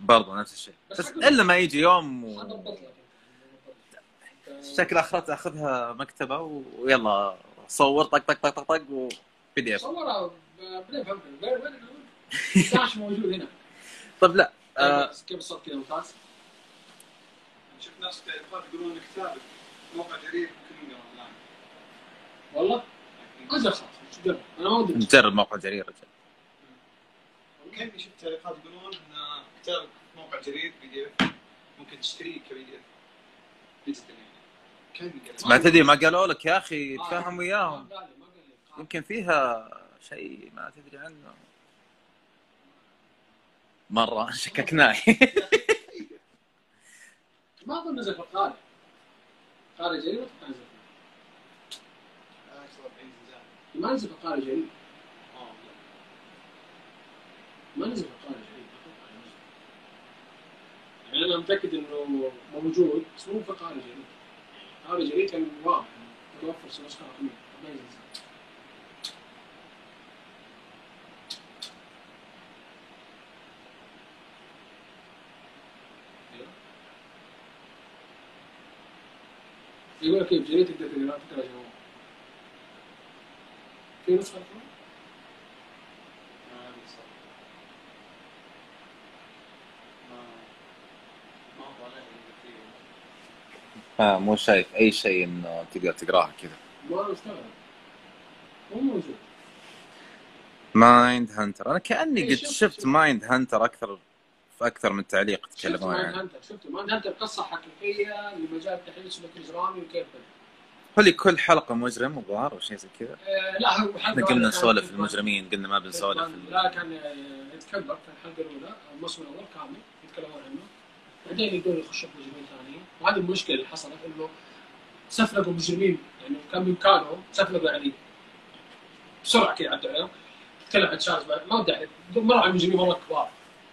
برضو نفس الشيء. بس إلا ما يجي يوم و... شكل اخرت أخذها مكتبة ويلا صور طق طق طق طق طق و PDF صورها الداش موجود هنا. طب لا آه. كيف الصوت كذا ممتاز؟ شفت ناس يقولون كتابك موقع جرير الان والله. شو جرب أنا ما ودي. موقع جرير رجال كاني شفت تعليقات يقولون إن كتابك في موقع جرير PDF ممكن تشتريه ك PDF. digital يعني. ما تدري ما قالوا لك يا أخي آه. تفاهم ما وياهم. يمكن فيها شيء ما تدري عنه. مرة شككناه ما أظن نزل في القارئ قارئ جرير ما نزل أكثر 40 زنزانه ما نزل في آه لا. ما نزل في جرير أتوقع نزل. يعني أنا متأكد إنه موجود بس مو في قارئ جرير قارئ جرير كان واضح متوفر في نسخه رقميه ما ينزل يقول لك كيف جرير تقدر تقرا تقرا جوال في عليه كثير آه مو شايف اي شيء انه تقدر تقراها كذا ما مستغرب مو موجود Mind Hunter أنا كاني قد شفت. Mind Hunter أكثر في أكثر من تعليق Mind عنه. Hunter شفت Mind Hunter قصة حقيقية لمجال التحليل السلوكي الاجرامي وكيف هو لي كل حلقة مجرم الظاهر أو شيء زي كذا. آه، لا هو إحنا قلنا نسولف المجرمين قلنا ما بنسولف لا كان آه، يتكبر في الحلقة الأولى الموسم الأول كامل يتكلمون عنه. بعدين يقدرون يخشوا مجرمين ثانيين. وهذه المشكلة اللي حصلت إنه سفلقوا مجرمين يعني كان بامكانهم سفلقوا يعني بسرعة كذا عدوا عليهم. تتكلم عن تشارلز مان- ما ودي احرق مره عن مجرمين مرة كبار.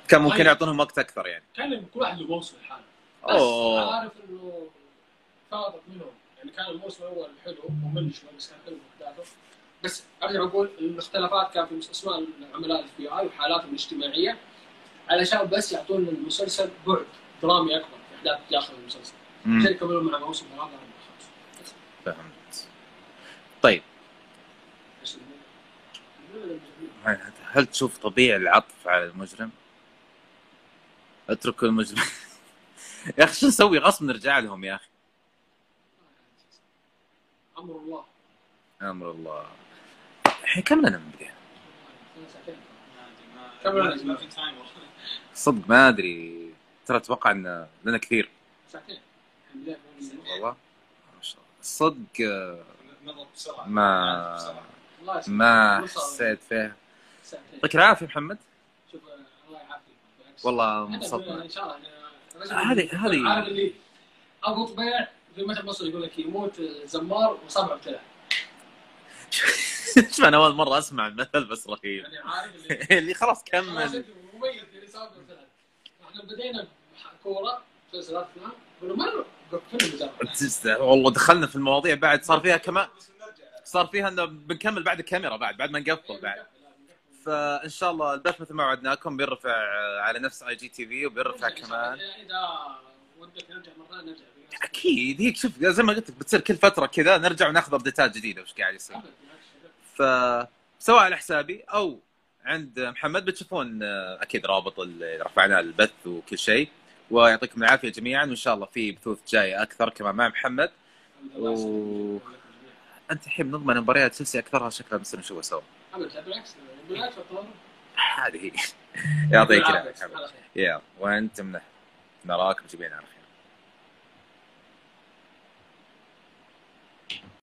كان ممكن طيب. يعطونهم وقت أكثر يعني كان كل واحد له موسم لحاله بس أوه عارف إنه فاضت منهم يعني كان الموسم الأول حلو ممل شوي بس كان حلو ذاته بس أرجع أقول الاختلافات كان في أسماء العملاء ال FBI وحالاتهم الاجتماعية علشان بس يعطون المسلسل بعد درامي أكبر في أحداث داخل المسلسل. عشان يكملوا مع موسم ثلاثة أربعة، خمسة. بس. فهمت طيب. هل تشوف طبيعي العطف على المجرم؟ اتركوا المجرم يا أخي شو نسوي؟ غصب نرجع لهم يا أخي. أمر الله. أمر الله. الحين كم لنا من بدينا؟ كم تايمر صدق ما أدري. ترى أتوقع إن لنا كثير. ساعتين والله. ما شاء الله. صدق آه، ما. ما. حسيت فيها. يعطيك العافية محمد شوف الله يعافيك بالعكس. والله انبسطنا إن شاء الله. هذه- هذه- عارف اللي ابو طبيع في مثل مصر يقول لك يموت زمار وصبعه ابتلع إيش معنى أول مرة أسمع المثل بس رهيب. يعني عارف اللي اللي خلاص كمل. مميز اللي صابعه ابتلع إحنا بدينا كورة مسلسلات أفلام قلنا مره فيلم مجرد تست- والله دخلنا في المواضيع بعد صار فيها كمان. صار فيها إنه بنكمل بعد الكاميرا بعد بعد ما نقفل بعد. فإن شاء الله البث مثل ما وعدناكم بيرفع على نفس IGTV وبيرفع كمان اذا ودك نرجع مره نرجع أكيد هيك شوف زي ما قلت لك بتصير كل فترة كذا نرجع وناخذ update ات جديده وش قاعد يصير بالعكس. فسواء على حسابي أو عند محمد بتشوفون آه، أكيد رابط اللي رفعناه البث وكل شيء ويعطيكم العافية جميعا وإن شاء الله في بثوث جاية أكثر كمان مع محمد يسلمك. أنت الحين نضمن مباريات تشيلسي أكثرها شكلها بنصير نشوفها سوا بالعكس. هذه هي. يعطيك العافية. يا وانت منح نراك بجميع الخير